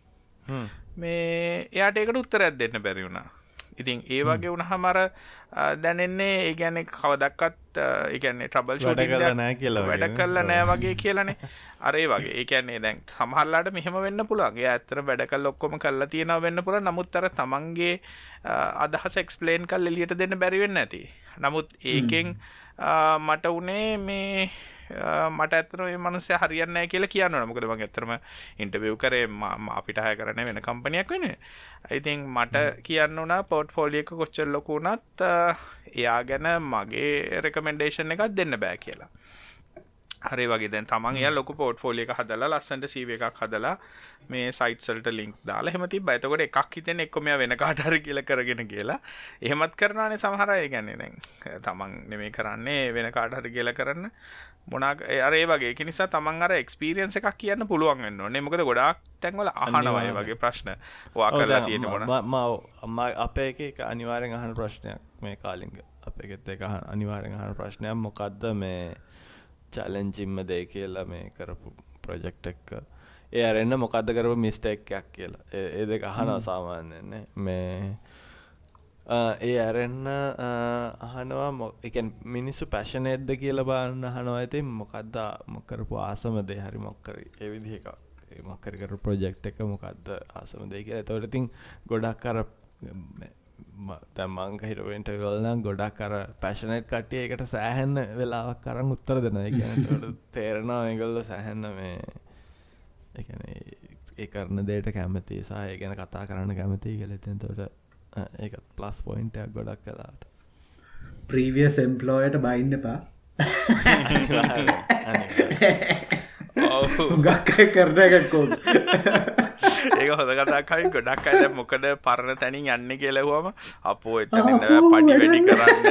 Speaker 1: මේ එයාට ඒකට උත්තරයක් දෙන්න බැරි වුණා ඉතින් ඒ වගේ වුණහමර දැනෙන්නේ ඒ ගැන කවදක්කත් එකන්නේ ට්‍රබල්
Speaker 2: නෑ කියලා
Speaker 1: වැඩ කල්ල නෑ වගේ කියලනේ. අරේ වගේ. ඒකන්නේ දැන් සමහල්ලාට මෙහම වෙන්න පුළුවන්ගේ ඇත්තර වැඩ කල් ඔක්කොම කල්ලා තියෙනව වෙන්න පුළ නමුත් අර තමන්ගේ අදහස එක්ස්පලේන් කල් එලියට දෙන්න බැරිවෙන්න ඇති. නමුත් ඒකෙන් මට උනේ මේ මට ඇතන මනස හරියන්න කියලා කියන්න මොකද මගේ ඇතරම ඉන්ටවිව් කරේ අපිට හය කරන වෙන කම්පනයක් වෙන ඉතින් මට කියන්න වනා පෝට් ෆෝලියක කොච්චල් ලොකුනත් එයා ගැන මගේ රෙකමෙන්ඩේෂන් එකක් දෙන්න බෑ කියලා හරි වගේ දැන් තමන් එයා ලොකු පෝට්ෆෝලියෝ එක හදලා ලස්සනට CV එකක් හදලා මේ සයිට්ස් වලට ලින්ක් දාලා එහෙම තිබ්බා. එතකොට එකක් හිතෙන එක්ක මෙයා වෙන කාට හරි කියලා කරගෙන කියලා. එහෙමත් කරනවානේ සමහර අය කියන්නේ දැන් තමන් නෙමෙයි කරන්නේ වෙන කාට හරි කියලා කරන්න. මොනා අර ඒ වගේ ඒක නිසා තමන් අර එක්ස්පීරියන්ස් එකක් කියන්න පුළුවන් වෙන්න ඕනේ. මොකද ගොඩාක් තැන්වල අහනවා ඒ වගේ ප්‍රශ්න. ඔයා කරලා තියෙන මොන
Speaker 2: මම අපේ එක අනිවාර්යෙන් අහන ප්‍රශ්නයක් මේ කාලින්ග අපේ එකත් එක අනිවාර්යෙන් අහන ප්‍රශ්නයක් මොකද්ද මේ චලෙන්ජිම්ම දේ කියලා මේ කරපු ප්‍රොජෙක්් එක්ක ඒ අරෙන්න්න මොකක්ද කරපු මිස්ටෙක්යක් කියලා. ඒ දෙක අහනවා සාමාන්‍යන්නේ මේ ඒ ඇරෙන්න අහනවා එකන් මිනිස්සු පැෂනේට්ද කියල බාන්න අහනවා. ඇති මොකක්ද මොකරපු ආසමදේ හරි මොක්කර ඒ විදිහක. මොක්කර කර ප්‍රොජෙක්් එක මොකක්ද ආසමදේ කියලා. තොටඉතින් ගොඩක් කර තැම්මංක හිරුවෙන්ට ගොල්නම් ගොඩක් කර පැශනට් කටිය එකට සෑහන්න වෙලාවක් කරන්න උත්තර දෙන තේරෙනවා ඒගොල්ල සැහැන්න මේ එකන ඒ කරන දේට කැමති සහ ගැන කතා කරන්න කැමති කලෙතෙන් තොට ඒත් ප්ලස් පොයින්ටයක් ගොඩක් කලාට
Speaker 3: ප්‍රීවියස් එම්පලෝයට බයින්න පා ගක් කරන එකක්කෝ
Speaker 1: ඒක හොඳ කතාකයි ගොඩක් අයිද මොකද පරණ තැනින් යන්න කියලෙහුවම අපෝ එතන පඩි වැඩි කරන්න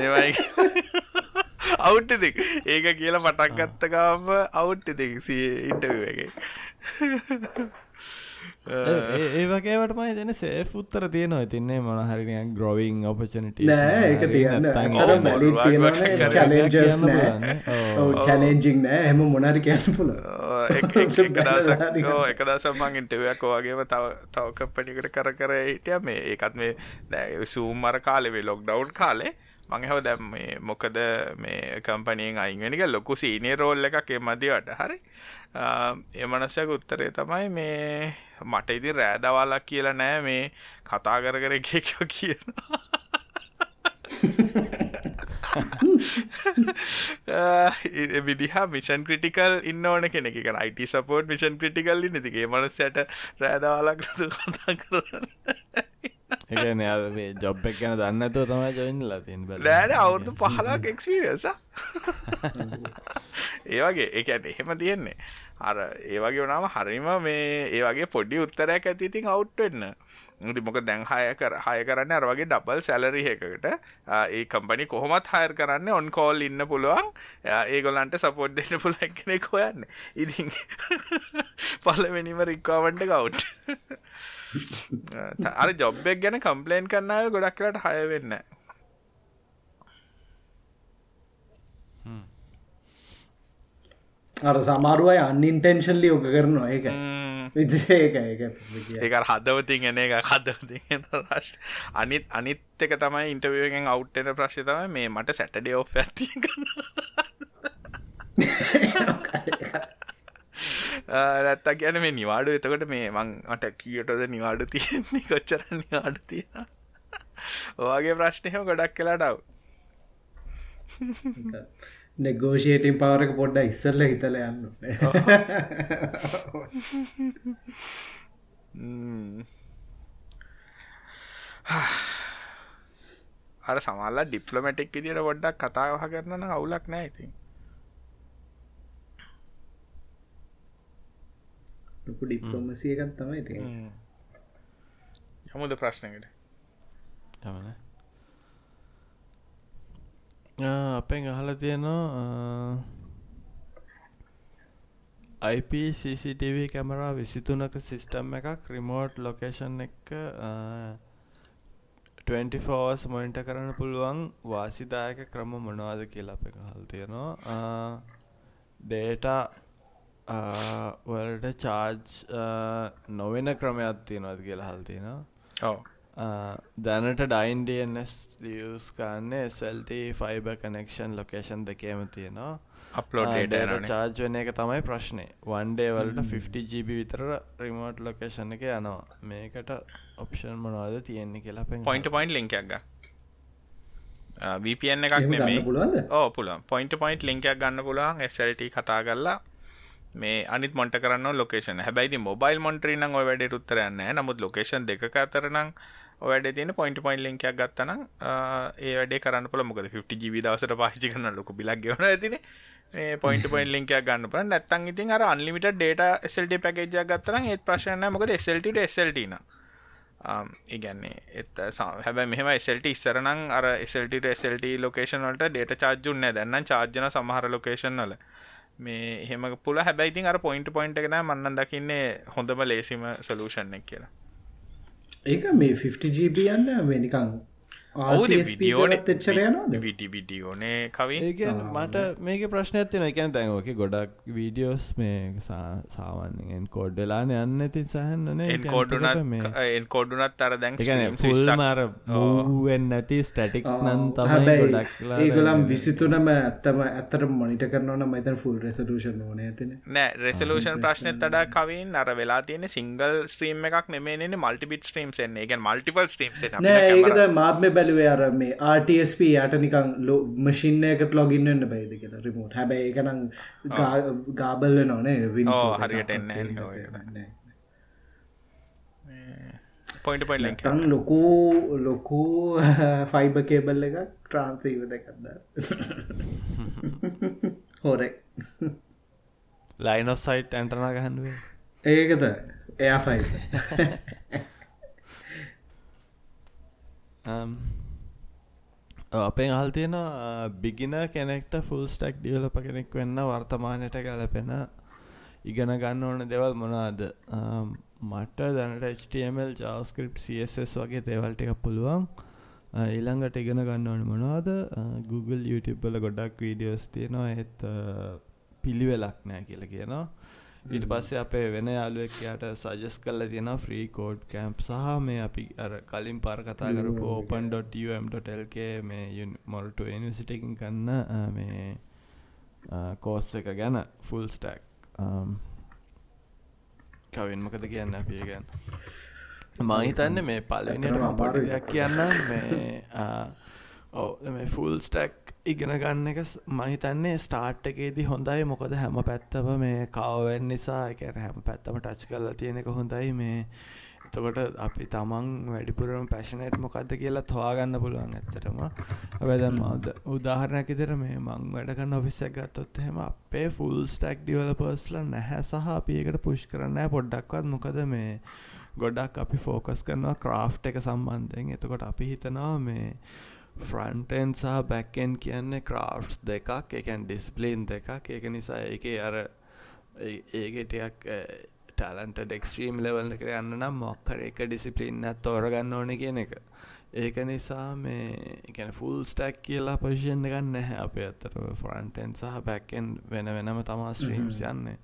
Speaker 1: ඒවයි අවුට්ටද ඒක කියලා පටක්ගත්තකාම අවුට්ටද ඉන්ටවගේ
Speaker 2: ඒ වගේට මයි දෙන සේ උත්තර තියනවා. ඉතින්නේ මොනහරිනයක් ග්‍රොවිං ඔපචනට
Speaker 3: නෑ ඒක තියන්න. චලෙන්ජස් නෑ. චලෙන්ජිං නෑ. එහම මොනරි කියන්න පුල
Speaker 1: එකදස මං ඉන්ටවයක් වගේම තව තවක පටිකට කර කර හිටිය. මේ ඒකත් මේ දැ සූම් මර කාලෙවේ ලොක් ඩවන්් කාලේ මංහව දැම් මේ මොකද මේ කම්පනීෙන් අයිංගනික ලොකු සීනේ රෝල් එකක් එමදිවට. හරි? එමනසයක උත්තරේ තමයි මේ මට ඉදි රෑදවාලක් කියලා නෑ මේ කතා කර කර එකෝ කියනවා. විදිහා මිෂන් ක්‍රටිකල් ඉන්න ඕන කෙනෙක. අයිට සපෝට් මිෂන් ක්‍රටිකල් නතිගේ මනසයට රෑදවාලක් කතා කරන්න.
Speaker 2: එකන මේ ජොබ් එක ගැන දන්නතුව තමයි ජොයින් ලතින්
Speaker 1: ලෑන අවුරදු පහලාක් එක්ස්පිරියස ඒවගේ එකැට එහෙම තියෙන්නේ අර ඒවගේ වනාම හරිම මේ ඒවගේ පොඩි උත්තරයක් ඇතිතින් අවුට්වෙන්න ටි මොක දැන් හය කර හය කරන්න අරවගේ ඩබල් සැලරි එකකට. ඒ කම්පනි කොහොමත් හයර් කරන්න ඔන් කෝල් ඉන්න පුළුවන්. ඒගොලන්ට සපෝට් දෙන්න පුළක් කෙනෙක් හොයන්න. ඉතින් පලවෙනිම රික්වාවන්ට කවුට් අර ජොබ්බෙක් ගැන කම්පලේන් කරන්න ගොඩක් කරට හය වෙන්න
Speaker 3: අර සමාරුවයි අන්ඉන්ටෙන්ශල්ලි ඕක කරනවා. ඒක.
Speaker 1: ඒක. හදවතින් එන එක හදවති රශ් අනිත් අනිත් එක තමයි ඉන්ටවියගෙන් අවු්ටෙන ප්‍රශ්ය තමයි මේ මට සැටඩේ ඔ් ඇති නැත්ත ගැන මේ නිවාඩු එතකොට මේ මං අට කියටද නිවාඩු තියෙන්නේ? කොච්චර නිවාඩු තියෙන ඔයාගේ ප්‍රශ්නයම ගොඩක් කලාටව
Speaker 3: නෙගෝෂේටින් පවරක පොඩ්ඩ ඉස්සල්ල හිතල යන්න
Speaker 1: අර සමල්ල ඩිප්ලමටික් විදිට පොඩ්ඩක් කතාවහ කරන අවුලක් නෑ ඉතින්.
Speaker 3: ලොකු ඩිප්ලොමසියකත් තමයි ති
Speaker 1: යමුද ප්‍රශ්නකට?
Speaker 2: යමන අපෙන් අහල තියෙනවා IP CCTV කැමරා විසිතුනක සිිස්ටම් එකක් රිමෝට් ලොකේෂන් එක 24ස් මොයින්ට කරන්න පුළුවන්. වාසිදායක ක්‍රම මොනවාද කියලා අප හල් තියෙනවා. ඩේට වලට චාර්ජ් නොවෙන ක්‍රමයක් තියෙනවද කියලා හල් තියෙනවා.
Speaker 1: ඔව.
Speaker 2: දැනට ඩයින්ඩස් ලියස් කාන්න SLT ෆයිබ කනෙක්ෂන් ලොකේෂන් දෙකේම තියෙනවා.
Speaker 1: අප්ලෝඩ
Speaker 2: චාර්ජ් වෙන එක තමයි ප්‍රශ්නය වන්ඩේ වලට 50GB විතර රිමෝට් ලොකේෂන් එක යනවා. මේකට ඔප්ෂන් මොනවාද තියෙන්නේ කියලා
Speaker 1: පොයින්ට පොයින්ට ලිංකක්ග VPN එකක් නෙමේ ඕ පුල පොයින්ට පොයින්ට ලිංකයක් ගන්න පුළුවන්. SLT කතා කරලා මේ අනිත් මොන්ට කරන්න ලොකේෂන හැබැයි මොබයිල් මොන්ට්‍රී නම් ඔය වැඩ උත්තරයන්න නමුත් ලොකේෂන් දෙක අතරනම් වැඩ තින පොයින්ට පොයින් ලින්කයක් ගත්තන ඒ වැඩේ කරන්න පොල මොකද 50 ජීවි දවසට පාචි කරන ලොක බිලක් ගෙවන ඇතින. පොයින්ට පොයින් ලින්කයක් ගන්න පල නැත්තන් ඉතින් අර අන්ලිමිට ඩේට SLට පැකේජයක් ගත්තන ඒත් ප්‍රශ්න මොකද SLට SLටන ඉගන්නේ එත් හැබ මෙහම SLට ඉස්සරනං අර SLට SLට ලොකේෂන් වලට ඩේට චාර්ජුන්න දැන්න චාර්ජන සමහර ලොකේෂන් වල. මේ එහෙම පුල හැබැයිතින් අර පොයින්ට පොයින්ට එකෙන මන්නන් දකින්නේ හොඳම ලේසිම සලූෂන් එක් කියලා.
Speaker 3: ඒක මේ 50GB යන්න වෙනිකං
Speaker 1: ඔවුද විඩියෝන එච්චරයනද විටි විඩියෝනේ කවින්
Speaker 2: මට මේක ප්‍රශ්න ඇතින එකැන තැන්ෝක ගොඩක් වීඩියෝස් මේ සාමාන්‍යෙන් කෝඩ් වෙලාන යන්න. ඇති සහන්නන
Speaker 1: එන්කෝඩුනත් එන්කෝඩුනත් අර දැන්
Speaker 2: මර වෙන් නැති ස්ටටික් නන් තමයි ගොඩක්
Speaker 3: ඒගලම් විසිතුනම ඇත්තම ඇත්තට මොනිට කරනවන මතන් ෆුල් රෙසලූෂන් ඕන ඇතින
Speaker 1: නෑ රෙසලූෂන් ප්‍රශ්නත් තඩා කවින් අර වෙලා තියෙන සිංගල් ස්ත්‍රීම් එකක් නෙමේන මල්ටිපිට ස්ත්‍රීම් එන්නේ. එක මල්ටිපල් ස්ත්‍රීම්
Speaker 3: ඒකද මාත්ම බැ බැලුවේ අර මේ RTSP යට නිකං ලෝ මශින්නයකට ලොගින්නන්න බයිද කියලා රිමෝට් හැබැයි එකනම් ගාබල්ල නොනේ
Speaker 1: හරියට එන්න
Speaker 3: ලොකු ලොකු ෆයිබ කේබල් එක ට්‍රාන්තීව දෙකක්ද හෝරෙක්.
Speaker 2: ලයිනොස් සයිට් ඇන්ටනා ගහන්ුවේ
Speaker 3: ඒකද? එයා ෆයි Um,
Speaker 2: අපෙන් අහල් තියෙන බිගින කෙනෙක්ට ෆුල් ස්ටක් ඩියලප කෙනෙක් වෙන්න වර්තමානයට ගැලපෙන ඉගෙන ගන්න ඕන දෙවල් මොනාද um, මට දැනට HTML ජාස්ක්‍රප් CSS වගේ දේවල්ට එක පුළුවන්. Uh, ඊළඟට ඉගෙන ගන්න ඕන මොනවාද? Uh, Google YouTube වල ගොඩක් වීඩියෝස් තියෙනවා. ඒත් uh, පිළිවෙලක් නෑ කියල කියනවා. ඊට පස්සේ අපේ වෙන යාලුවෙක් යාට සජස් කල්ල තියෙන ෆ්‍රී කෝඩ් කැම්ප් සහ මේ අපි අර කලින් පර කතා කරපු ඕපන්.ම්.ල්ක මේ මොල්ට නිසිටකින් කන්න මේ කෝස් එක ගැන ෆුල් ස්ටක් කවින් මොකද කියන්න අපිය ගැන්? මහිතන්න මේ පලනට පොඩි දෙයක් කියන්න මේ ඕ ෆුල් ස්ටක් ඉගෙන ගන්න එක මහිතන්නේ ස්ටාර්ට් එකේදී හොඳයි. මොකද හැම පැත්තම මේ කවවෙන් නිසා එක හැම පැත්තම ටච් කරලා තියෙන එක හොඳයි. මේ එතකොට අපි තමන් වැඩිපුරම පැශනට් මොකක්ද කියලා තවාගන්න පුළුවන් ඇත්තටම. වැදන් මද උදාහරණයක් ඉදිර මේ මං වැඩගන්න ඔෆිස්සක් ගත්තොත් එහෙම අපේ ෆුල් ස්ටක් ඩිවලපර්ස්ල නැහැ සහ අපි එකට පුෂ් කරන්න පොඩ්ඩක්වත්. මොකද මේ ගොඩක් අපි ෆෝකස් කරනවා ක්‍රාෆ් එක සම්බන්ධයෙන්. එතකොට අපි හිතනවා මේ ෆ්‍රන්ටෙන් සහ බැක්කෙන් කියන්නේ ක්‍රාෆ්ස් දෙකක් එකන් ඩිස්පලීන් දෙකක්. ඒක නිසා ඒක අර ඒකටයක් ටලන්ට ඩෙක්ස්ට්‍රීම් ලෙවල්ල කර යන්න නම් මොක්කර එක ඩිසිපලින් ඇත් තෝරගන්න ඕන කියන එක. ඒක නිසා මේ එකන ෆුල් ස්ටැක් කියලා පොසිෂන් ගන්න නැහැ අප අතර ෆරන්ටෙන් සහ බැක්කෙන් වෙන වෙනම තමා ස්ට්‍රීම්ස් යන්නේ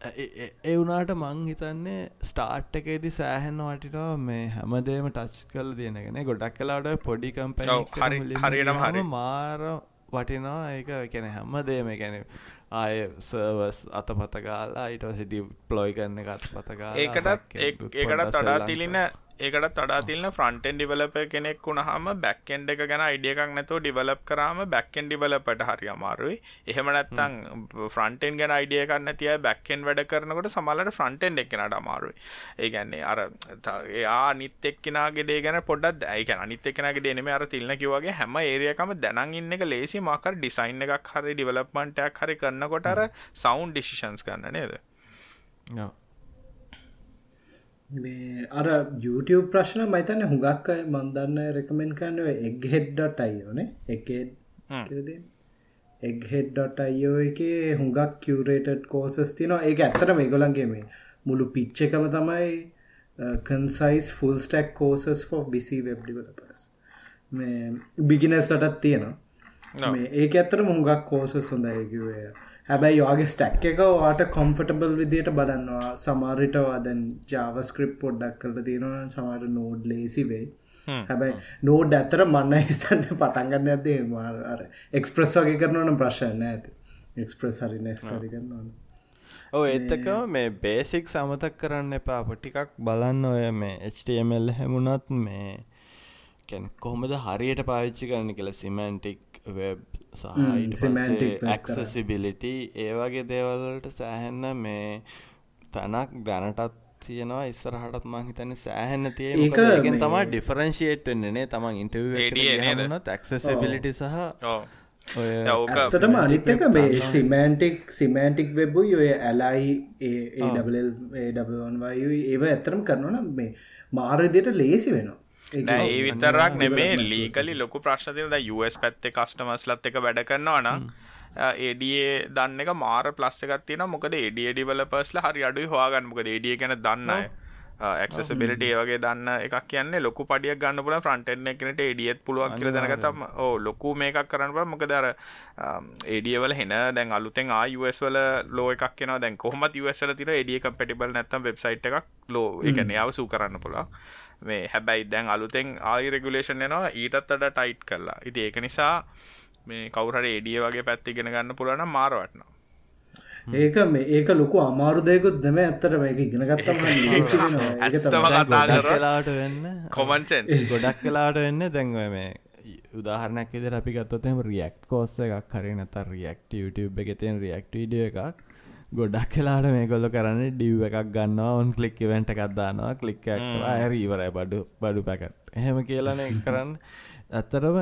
Speaker 2: ඒ වුනාට මං හිතන්නේ ස්ටාර්ට් එකේදී සෑහෙන්න වටිනවා මේ හැමදේම ටච් කල තියෙනගෙන ගොඩක් කලාට පොඩි කම්ප
Speaker 1: හරියටම හරි.
Speaker 2: මාර වටිනවා. ඒක කැන හැම්මදේම ගැන ආය සර්වස් අත පතකාලා අයිටවස ඩිප්ලොයි කරන්න එකත් පතකා
Speaker 1: ඒකටත් ඒකටත් තඩා තිලින ඒකට තඩා තිල්න ෆ්‍රන්ටෙන් ඩිවලප කෙනෙක් වුණහම බැක්කෙන්ඩ එක ගැන අයිඩිය එකක් නැතෝ ඩිවලප් කරාම බැක්කෙන් ඩිවලපට හරි අමාරුයි. එහෙම නැත්තං ෆ්‍රන්ටෙන් ගැන අයිඩිය කන්න තිය බැක්කෙන් වැඩ කරනකොට සමලට ෆ්‍රන්ටෙන් එක්කෙනට අමාරුයි. ඒගැන්නේ අර එයා නිත් එක්කෙනගේ දේ ගැන පොඩ්ඩත් ඇයික අනිත් එක්කෙනගේ දේනෙම අර තිල්න කිවගේ හැම ඒරියකම දැනන් ඉන්න එක ලේසි මාකර ඩිසයින් එකක් හරි ඩිවලප්මන්ටයක් හරි කරන්නකොට අර සෞන්් ඩිසිෂන්ස් කරන්න නේද?
Speaker 3: මේ අර YouTube ප්‍රශ්න මයිතන්න හුඟක් අයි මන්දන්න රෙකමෙන්න් කරන්නව එක්හෙඩ්ඩට අයෝනේ එකේ එක්හෙඩ්ඩොටයෝ එක හුඟක් කිවරේටඩ් කෝසස් තිනවා ඒ ඇත්තට මේගොලන්ගේ මේ මුළු පිච්ච එකම තමයි කන්සයිස් ෆුල් ස්ටක් කෝසස් බිසි වෙබ්ඩිවලපස් මේ බිගිනස්ටටත් තියෙනවා. ඒ ඇත්තර මුහුගක් කෝසස් හොඳයිකිවේ හැබැයි වාගේ ස්ටැක් එක වාට කොම්ෆටබල් විදියට බලන්නවා සමාරිටවා දැන් ජාවස්ක්‍රිප් පොඩ්ඩක් කල තියෙනවා සමාට නෝඩ් ලේසිවේ හැබැයි නෝඩ් ඇතර මන්න හිතන්න පටන්ගන්න ඇදේ මාර එක්ස්ප්‍රස් වගේ කරනවන ප්‍රශ්න ඇති. එක්ස්ප්‍රස් හරි නෙස්ටරි කරන්නවන
Speaker 2: ඕ එත්තක මේ බේසික් සමතක් කරන්න එපා. පොටිකක් බලන්න ඔය මේ HTML හැමුණත් මේ කොහොමද හරියට පාවිච්චි කරන්න කියලා සිමන්ටික් වෙබ් ඇක්සසිබිලිටි ඒ වගේ දේවල්වලට සෑහෙන්න මේ තැනක් දැනටත් තියෙනවා ඉස්සරහටත් මං හිතන්න සෑහෙන්න තිය ඒකෙන් තමා ඩිෆරන්ශේට් වෙන්නනේ තමන් ඉන්ටව ඇක්සසිබිලිටි සහ
Speaker 3: ඕකටම අනිත්තක මේ සිමන්ටික් සිමන්ටික් වෙබ්බුයි ඔය ඇලයි ඒවන්වයු ඒව ඇතරම් කරනවන මේ මාරදියට ලේසි වෙනවා
Speaker 1: ඒ විතරක් නෙමේ ලීකලි ලොකු ප්‍රශ්නතින ද US පැත්තේ කස්ටමස්ලත් එක වැඩ කරනවා නම් ඒඩියේ දන්න එක මාර ප්ලස් එකක් තියෙන මොකද ඒඩිය ඩිවලපර්ස්ල හරි අඩුයි හවාගන්න මොකද ඒඩිය ගැන දන්නයි ඇක්සබිලිට වගේ දන්න එකක් කියන්න ලොකු පඩිය ගන්න පුල ෆ්‍රන්ටෙන් එකනට ඒඩියත් පුළුවන් කියල දැනගතම ඕ ලොකු මේකක් කරන්න පල මොක දර ඒඩියවල හෙන දැන් අලුතෙන් ආයස් වල ලෝ එකක් කියෙන දැන් කොහමත් වසල තිර ඒඩිය කම්පටිබල් නැත්තම් වෙබ්සයිට් එකක් ලෝ එකන යාව සූ කරන්න පුලා මේ හැබැයි දැන් අලුතෙන් ආයි රෙගුලේෂන් යනවා ඊටත් අඩ ටයිට් කරලා ඉති ඒක නිසා මේ කවුරට ඒඩිය වගේ පැත්ති ගෙන ගන්න පුළන මාරවටනවා
Speaker 3: ඒක මේ ඒක ලොකු අමාරු දෙයකුත් දෙම ඇත්තට මේක ඉගෙන ගත්තම ලේසි වෙනවා. ඒක
Speaker 1: ඇත්තම
Speaker 3: තමයි.
Speaker 1: කතා
Speaker 2: ගොඩක්
Speaker 1: කරොත්
Speaker 2: වෙලාට වෙන්න.
Speaker 1: කොමන්සෙන්
Speaker 2: ගොඩක් වෙලාට වෙන්න. දැන්ව මේ උදාහරනක් විදර අපි ගත්තොතම රියක්් කෝස්ස එකක් හරි නත රියක්ට YouTube එක තියෙන රියක්ටඩිය එකක් ගොඩක් කලාට මේ කොල්ල කරන්න ඩිව් එකක් ගන්නවා ඔන් කලික් වෙන්ට එකක් දානවා කලික් ඇරීවරයි බඩු බඩු පැකට් එහෙම කියලන කරන්න. ඇත්තරම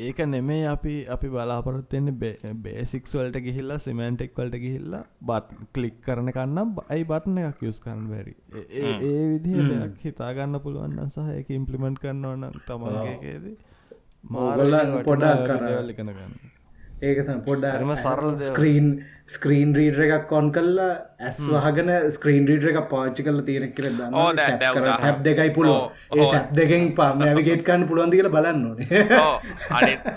Speaker 2: ඒක නෙමේ අපි අපි බලාපොරොත්තෙන්නේ බේසික්ස් වලට ගිහිල්ලා සිමන්ටෙක් වලට ගිහිල්ලා බත් කලික් කරන කන්නම් අයි බටන එකක් යස් කරන්න බැරි. ඒ විදිහ දෙයක් හිතාගන්න පුළුවන්න සහ එක ඉම්පලිමෙන්ට් කරන්න ඕන්න තමන්ගේකේදී
Speaker 3: ඕගොල්ලන් පොඩක් කර-
Speaker 2: ලිකන ගන්න
Speaker 3: ඒක තම පොඩ්ඩ
Speaker 2: හරිම සරල.
Speaker 3: ස්ක්‍රීන් ස්ක්‍රීන් රීඩ එකක් කොන් කල්ලා ඇස් වහගෙන ස්ක්‍රීන් රීඩ එක පාච්චි කල තියෙන කර. හැබ් දෙකයි පුලෝ. ටැප් දෙකෙන් පාම ඇවිගේට කන්න පුළුවන්දි කියල බලන්න ඕනේ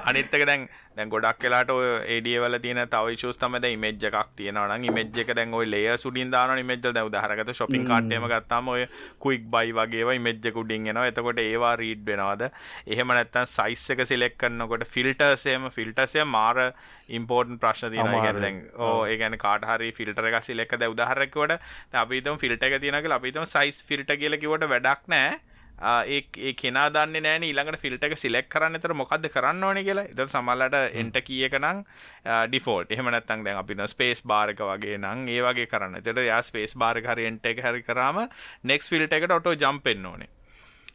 Speaker 1: අනිත්තක දැන් දැන් ගොඩක් වෙලාට ඔය ඒඩිය වල තියෙන තව ඉෂුස් තමයි දැන් ඉමේජ් එකක් තියෙනවා නම් ඉමේජ් එක දැන් ඔය ලේයර් උඩින් දානවා ඉමේජ් වල. දැන් උදාහරණකට shopping cart එකම ගත්තාම ඔය quick buy වගේ ඒවා ඉමේජ් එක උඩින් එනවා. එතකොට ඒවා රීඩ් වෙනවද? එහෙම නැත්නම් size එක select කරනකොට filters එහෙම filters එක මාර important ප්‍රශ්න තියෙනවා. ඒ කියන්නේ දැන් ඕ ඒ කියන්නේ කාට හරි filter එකක් select කරලා දැන් උදාහරණයක් කිව්වට අපි හිතමු filter එක තියෙනවා කියලා අපි හිතමු size filter කියලා කිව්වට වැඩක් නැහැ ඒ කෙනා දන්නේ නෑනේ ඊළඟට ෆිල්ටර් එක සිලෙක්ට් කරන්න එතර මොකද්ද කරන්න ඕනේ කියලා. ඒතර සමහරලාට එන්ටර් කී එක නම් ඩිෆෝල්ට්. එහෙම නැත්නම් දැන් අපි දැන් ස්පේස් බාර් එක වගේ නම් ඒ වගේ කරන්න. ඒතර යා ස්පේස් බාර් එක හරි එන්ටර් එක හරි කරාම next ෆිල්ටර් එකට ඔටෝ ජම්ප් වෙන්න ඕනේ.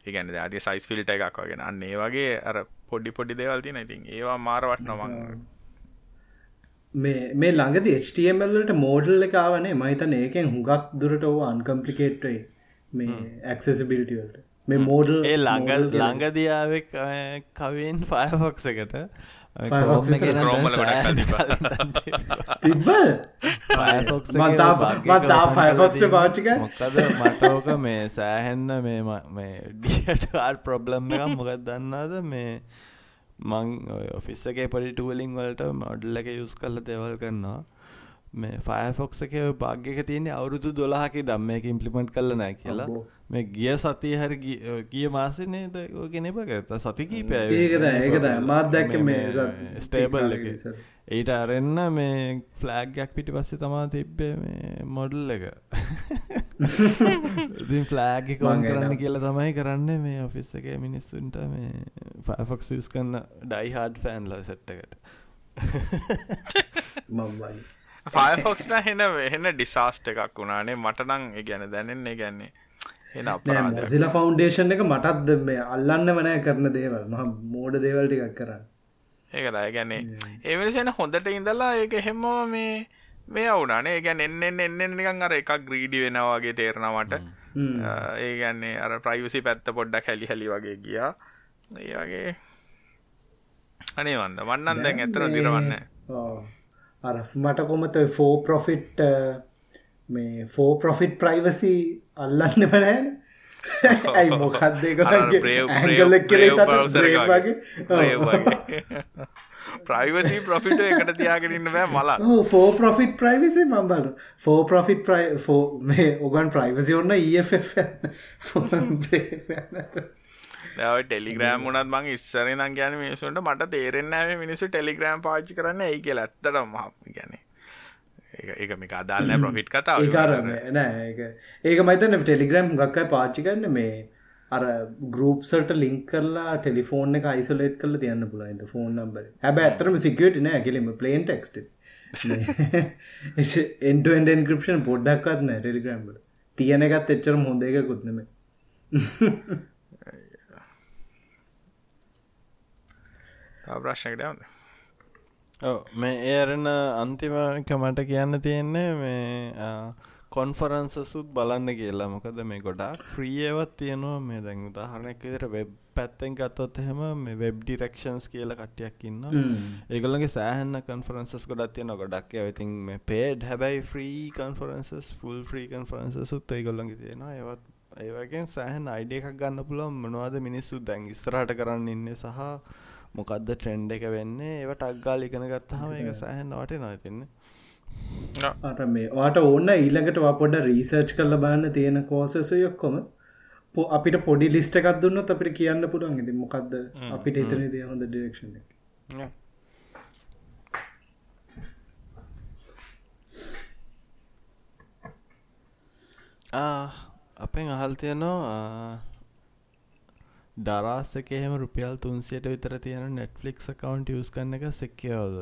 Speaker 1: ඒ කියන්නේ දැන් ආදී සයිස් ෆිල්ටර් එකක් වගේ නේ. අන්න ඒ වගේ අර පොඩි පොඩි දේවල් තියෙනවා. ඉතින් ඒවා මාර වටනවා මං.
Speaker 3: මේ මේ ළඟද HTMLට මෝඩල් එක ආවනේ මහිතන ඒකෙන් හුඟක් දුරට ඕ අන්කම්පලිකේට්යි මේ ඇක්සෙසිබිලිටිවලට මේ මෝඩල්
Speaker 2: ඒ ළඟ ළඟදියාවක් කවින් ෆයෆොක්ස එකට. මටෝක මේ සෑහෙන්න මේ ඩියටර් ප්‍රබ්ලම් එක මොකක් දන්නාද මේ මං ඔෆිස්සගේ පොඩි ටූලිං වලට මොඩල් එක යුස් කල්ල දෙවල් කරනවා මේ ෆයෆොක්ස එක භාග්‍යක තියන්නේ අවුරුදු දොලාහකි දම් මේක ඉම්පලිමෙන්ට් කල්ල නෑ කියලා. මේ ගිය සතිය හරි ගිය- ගිය මාසනේද ගෙනප ගත සති කීපය
Speaker 3: ඒකද ඒකද මාත් දැක්ක මේ
Speaker 2: ස්ටේබල් එක. ඊට අරෙන්න මේ ෆ්ලෑග්යක් පිටි පස්සේ තමා තිබ්බේ මේ මොඩල් එක. ඉතින් ෆ්ලෑග් කොන් කරන්න. කියලා තමයි කරන්න මේ ඔෆිස් එක මිනිස්සුන්ට මේ ෆෆක්ස් ස් කන්න ඩයිහාඩ් ෆෑන්ල සෙට්ටකට
Speaker 3: මම්බයි
Speaker 1: ෆයෆොක්ස් නම් හෙන වෙහෙන ඩිසාස්ට් එකක් වුණානේ. මට නම් ඒ කියන්නේ දැනෙන්නේ එන අපරාධයක්.
Speaker 3: සිල ෆෞන්ඩේෂන් එක මටත් මේ අල්ලන්න වනෑ කරන දේවල්. මහ මෝඩ දේවල් ටිකක් කරන්න.
Speaker 1: ඒක දය ගැන්නේ ඒ වෙනසෙන හොඳට ඉඳලා ඒක එහෙම මේ මේ අවුනානේ ගැන එන්න එන්න එන්න නිකන් අර එකක් ග්‍රීඩි වෙනවාගේ තේරෙනවට ඒ ගැන්නේ අර ප්‍රයිවසි පැත්ත පොඩ්ඩක් හැලි හැලි වගේ ගියා. ඒ වගේ අනේ වන්ද වන්නන් දැන් ඇතර දිරවන්න
Speaker 3: අර මට කොමත ෆෝ ප්‍රොෆිට් මේ ෆෝ ප්‍රොෆිට් ප්‍රයිවසි අල්ලන්න බනෑන ඇයි මොකක්දේකගේ ඇගලක් කෙලේ වගේ?
Speaker 1: ප්‍රයිවසි ප්‍රොෆිට එකට තියාගෙනන්න බෑ මලා
Speaker 3: ෆෝ ප්‍රොෆිට් ප්‍රයිවසි මම්බල ෆෝ ප්‍රොෆිට් ප්‍රයි මේ ඔගන් ප්‍රයිවසි ඔන්න
Speaker 1: දැව ටෙලිග්‍රෑම් වනත් මං ඉස්සර නම් ගැන මිනිසුන්ට මට තේරෙන්නෑ මිනිසු ටෙලිග්‍රෑම් පාචි කරන්න ඒ කියල. ඇත්තට මහම ගැන ඒක මේක අදාල්න ප්‍රොෆිට් කතාව.
Speaker 3: ඒකාර නෑ ඒක ඒක මයිතන ටෙලිග්‍රම් ගක්කයි පාච්චි කරන්න මේ අර ගරුප්සට ලිංක් කරලා ටෙලිෆෝන් එක යිසලේට් කල තියන්න පුලයිද ෆෝන් නම්බර හැබ ඇතරම සිකට නෑ කෙලීම ප්ලේන් ටෙක්ට එන්ට එන්ක්‍රපෂන් පොඩ්ඩක්වත් නෑ ටෙලිග්‍රම්බට තියන එකත් එච්චර හොඳ එක කුත්නම
Speaker 1: ප්‍රශ්නකට යවන්න
Speaker 2: මේ ඒරෙන අන්තිම එක මට කියන්න තියෙන්නේ මේ කොන්ෆරන්සසුත් බලන්න කියලා. මොකද මේ ගොඩක් ෆ්‍රියවත් තියෙනවා. මේ දැන් උදාහරණයක් විදිහට වෙබ් පැත්තෙන් ගත්තොත් එහෙම මේ වෙබ් ඩිරෙක්ෂන්ස් කියලා කට්ටියක් ඉන්නවා. ඒගොල්ලන්ගේ සෑහෙන කන්ෆරන්සස් ගොඩක් තියෙනවා. ගොඩක් ඒවා ඉතින් මේ පේඩ් හැබැයි free conferences full free conferences උත් ඒගොල්ලන්ගේ තියෙනවා. ඒවත් ඒ වගේ සෑහෙන අයිඩියා එකක් ගන්න පුළුවන් මොනවද මිනිස්සු දැන් ඉස්සරහට කරන්න ඉන්නේ සහ මොකක්ද ට්‍රෙන්ඩ් එක වෙන්නේ? ඒව ටක්ගාල් ඉගෙන ගත්තහම එක සෑහන් වට නතින්නේ
Speaker 3: අට මේ ට ඕන්න ඊළඟට පොඩ රීසර්ච් කල්ල බන්න තියෙන කෝසසු යොක්කොම අපිට පොඩි ලිස්ට එකක් දුන්නත් අපිට කියන්න පුඩන් ඉති මොකක්ද අපිට හිතන දේ හොඳ ඩිරක්ෂ
Speaker 2: අපෙන් අහල් තියනවා ඩරාස්සක එහෙම රුපියල් තුන්සියට විතර තියෙන නෙට්ෆලික් කවන්් යස් කන්න එක සෙක්කයෝද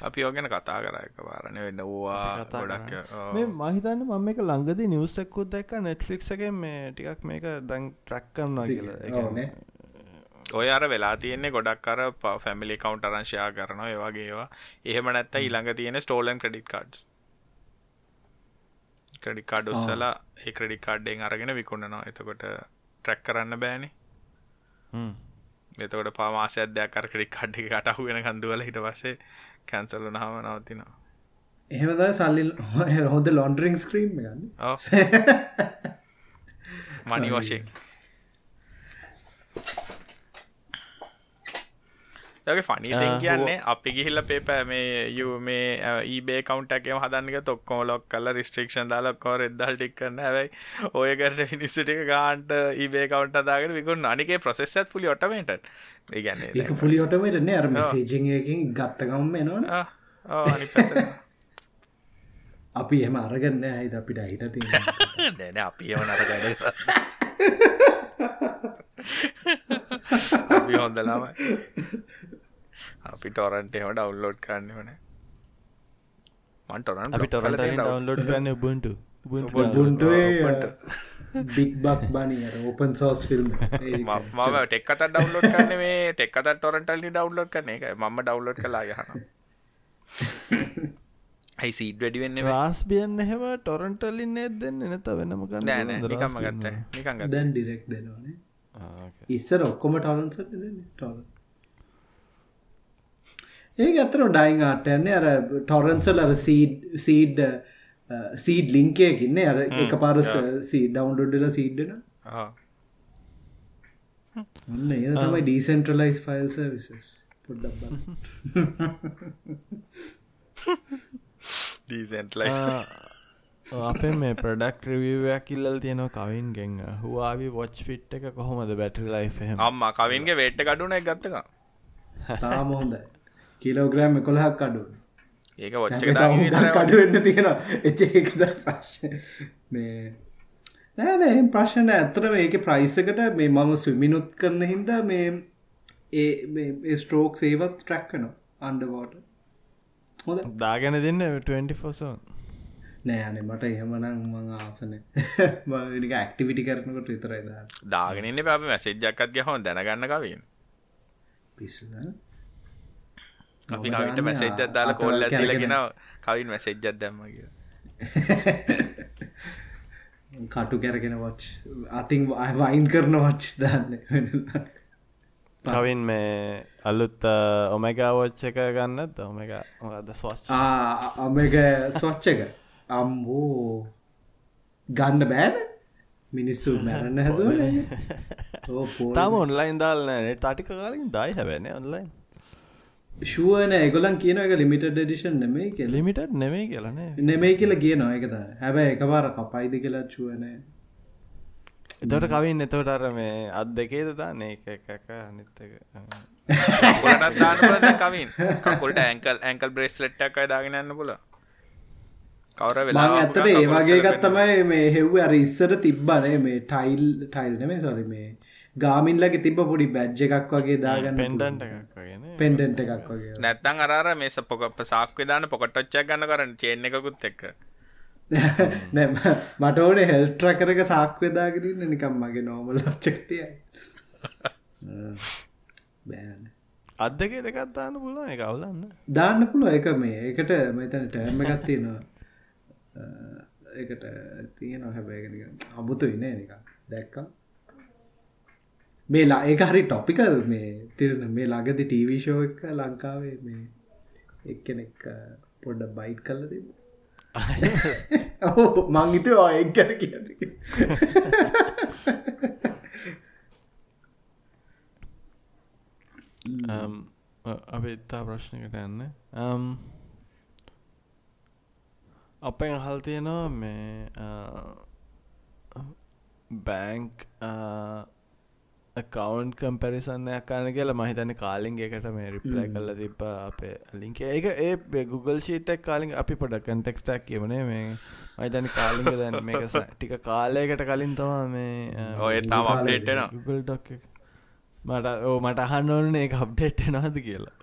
Speaker 1: අපි ඕගෙන කතා කර එක පාරණ වෙන්න. ඕවා ගොඩක්
Speaker 2: මේ මහිතන්න මම එක ළඟද නිවසක්කුත් දැක්ක නෙට්ලික්සගේ මේ ටිකක් මේක දැන් ට්‍රක් කරනවා කියලා.
Speaker 1: ඔය අර වෙලා තියෙන්නේ ගොඩක් අර ෆැමිලි කවුන්ට් අරංශයා කරනවා ඒ වගේ ඒවා. එහෙම නැත්නම් ඊළඟ තියෙන stolen credit cards credit card උස්සලා ඒ ක්‍රෙඩිට් කාඩ් එකෙන් අරගෙන විකුණනවා. එතකොට ට්‍රැක් කරන්න බෑනේ එතකොට පා මාසයක් දෙයක් අර ක්‍රෙඩිට් කාඩ් එක කට අහු වෙනකන් දුවලා ඊට පස්සේ කැන්සල් වුණාම නවතිනවා.
Speaker 3: එහෙමද සල්ලි හොඳ ලොන්ඩරිං ස්ක්‍රීම් ගන්න
Speaker 1: මනි වශයෙන් දගේ ෆනිතෙන් කියන්නේ අපි ගිහිල්ල පේප මේ යු මේ ඊබේ කවන්ටක්ම හදන්නක තොක්කෝ ලොක් කල රිස්ට්‍රික්ෂන් දාලක්කෝ රෙද්දල් ටික් කරන්න ඇවයි ඔයකට පිනිස්සටික ගාන්ට ඊබේ කවන්ට දාගෙන විකුන් අනිගේ ප්‍රසෙස්සත් පුලි ඔටමට ඒගැන්න
Speaker 3: ඒක පුලි ඔටමටන අර සේජියකින් ගත්තකම් එනවා අපි එම අරගන්න ඇයිද අපිට අහිට ති
Speaker 1: දැන අපි එම නරගඩ අපි හොඳලාමයි අපි ටොරන්ට එම ඩවන්ලෝඩ් කරන්න වන
Speaker 2: ඩවන්ලෝඩ් කරන්න බුන්ට
Speaker 3: බික් බක් බනි ඕපන් සෝස් ෆිල්ම්
Speaker 1: මම ටෙක් අත ඩවන්ලෝඩ් කරන්න මේ ටෙක් අත ටොරන්ටල්ලි ඩවන්ලෝඩ් කරන එක මම ඩවන්ලෝඩ් කලා යහන ඇයි සීඩ් වැඩිවෙන්න
Speaker 2: රාස්බියන් එහෙම ටොරන්ටල්ලින් නෙත් දෙන්න? නත වෙනම
Speaker 1: ගන්න නිකම්ම ගත්ත. නිකන්
Speaker 3: දැන් ඩිරෙක් දෙනවානේ. ඉස්සර ඔක්කොම ටවන්ස දෙන්න? ටොරන් ඒ ඇතර ඩයින් ආටයන්නේ අර ටොරන්සල් අර සීඩ් සීඩ් සීඩ් ලිංකයකින්නේ අර එක පාරස සී ඩවන්ඩොඩ්ඩල සීඩ්ඩන ඔන්න ඒ තමයි ඩීසන්ට්‍රලයිස් ෆයිල් සර්විසස් පොඩ්ඩක්
Speaker 1: ඩීසන්ටලයිස්
Speaker 2: අපේ මේ ප්‍රඩක්් රිවයක් කිල්ලල් තියෙනවා කවින් ගෙන් හවාවි වොච් ෆිට් එක කොහොමද? බැටරි ලයි්
Speaker 1: අම්ම කවින්ගේ වෙට්ට කඩුන ගත්තක
Speaker 3: තාම හොඳයි කිලෝග්‍රෑම් කොළහක් අඩු
Speaker 1: ඒක වච්ච
Speaker 3: කඩුවෙන්න තියෙනවා. එච ඒකද ප්‍රශ් මේ නෑනෑ ප්‍රශ්න ඇතරම ඒක ප්‍රයිසකට මේ මම සුමිනුත් කරන හින්ද මේ ඒ ස්ට්‍රෝක් ඒවත් ට්‍රැක්කනවා අන්ඩවෝට
Speaker 2: හොද දාගැන දෙන්න 24සෝන්
Speaker 3: නෑනේ මට එහෙමනම් මං ආසන. මනික ඇක්ටිවිටි කරනකොට විතරයි
Speaker 1: දාගෙනන්න පැප මැසෙජ්ජක්කත් ගහොන් දැනගන්න කවින් පිස්සු අපි කවිට මැසෙජ්ජත් දාලා කොල්ල ඇතිලගෙන කවින් මැසෙජ්ජත් දැම්ම කිය
Speaker 3: කටු කැරගෙන වච් අතින් වයින් කරන වච් දන්න
Speaker 2: කවින් මේ අලුත් ඔමගවෝච්ච එක ගන්නත් ඔමග මොකද ස්වච්
Speaker 3: අමක ස්වච්ච එක. අම්බෝ ගන්න බෑන? මිනිස්සු මැරන්න හැදුව
Speaker 2: තාම ඔන්ලයින් දාල්නෑ ටටික කාලින් දායි හැබැන ඔන්ලයින්
Speaker 3: ශුවන එගොලන් කියන එක ලිමිට ඩිෂන් නෙමයි කෙ
Speaker 2: ලිමිට නෙමයි කියලන
Speaker 3: නෙමයි කියලා කියනවා. එකත හැබැයි එකවාර කපයිද කියලා චුවන
Speaker 2: එතට කවින් එතවට අර මේ අත් දෙකේද දාන්න? එක එකක අනිත්තක
Speaker 1: කවින්. කකුල්ට ඇංකල් ඇංකල් බ්‍රේස්ලෙට්ටක් අයි දාගෙන යන්න පුල කවර වෙලා
Speaker 3: ඇතට ඒවාගේ ගත්තමයි මේ හෙව්ව. අර ඉස්සර තිබ්බනේ මේ ටයිල් ටයිල් නෙමේ සොරි මේ ගාමින්ලගේ තිබ පොඩි බැජ්ජ එකක් වගේ දාගන්න
Speaker 2: පෙන්ඩන්ට එකක්
Speaker 3: පෙන්ඩෙන්ට එකක් වගේ.
Speaker 1: නැත්තං අරර මේ පොකප සාක්ව දාන පොකටොච්චක් ගන්න කරන්න චේන එකකුත් එක්ක.
Speaker 3: නැම මට ඕන හෙල්ට්‍ර කරක සාක්වදාගරන්න නිකම් මගේ නෝමල් ලක්්චක්තිය බෑන
Speaker 2: අදක දෙකත් දාන්න පුළුව එක අවුලන්න.
Speaker 3: දාන්න පුළුව එක මේ. එකට මෙතන ටෑම එකත් තියෙනවා. එකට තියෙන හැබැයක අමුතු ඉන්න නික දැක්කම් මේ ලා ඒක හරි ටොපිකල් මේ තිරන මේ ළඟදි ටීවිෂෝ එක ලංකාවේ මේ එක්කෙනෙක් පොඩ්ඩ බයිට් කල්ල දෙ ඔහු මංගිත එක් ගැන කිය
Speaker 2: අප ඉත්තා ප්‍රශ්නකට යන්න. අපෙන් අහල් තියෙනවා මේ බෑංක් කවන්් කම්පැරිසන්න අකාන කියලා මහිතන කාලින් එකට මේ රිප්ලයි කල්ල තිබ අපේ ලින්ක ඒක ඒ Google ශීටක් කාලින් අපි පොඩ කන්ටෙක්ස්ටක් කියවනේ මේ මහිතන කාලික දැන් මේක ටික කාලයකට කලින් තමා මේ
Speaker 1: ඔය තාම අප්ඩේට්න
Speaker 2: Google ඩොක් මට ඕ මට අහන්න ඕන ඒ අප්ඩේට් නද කියලා.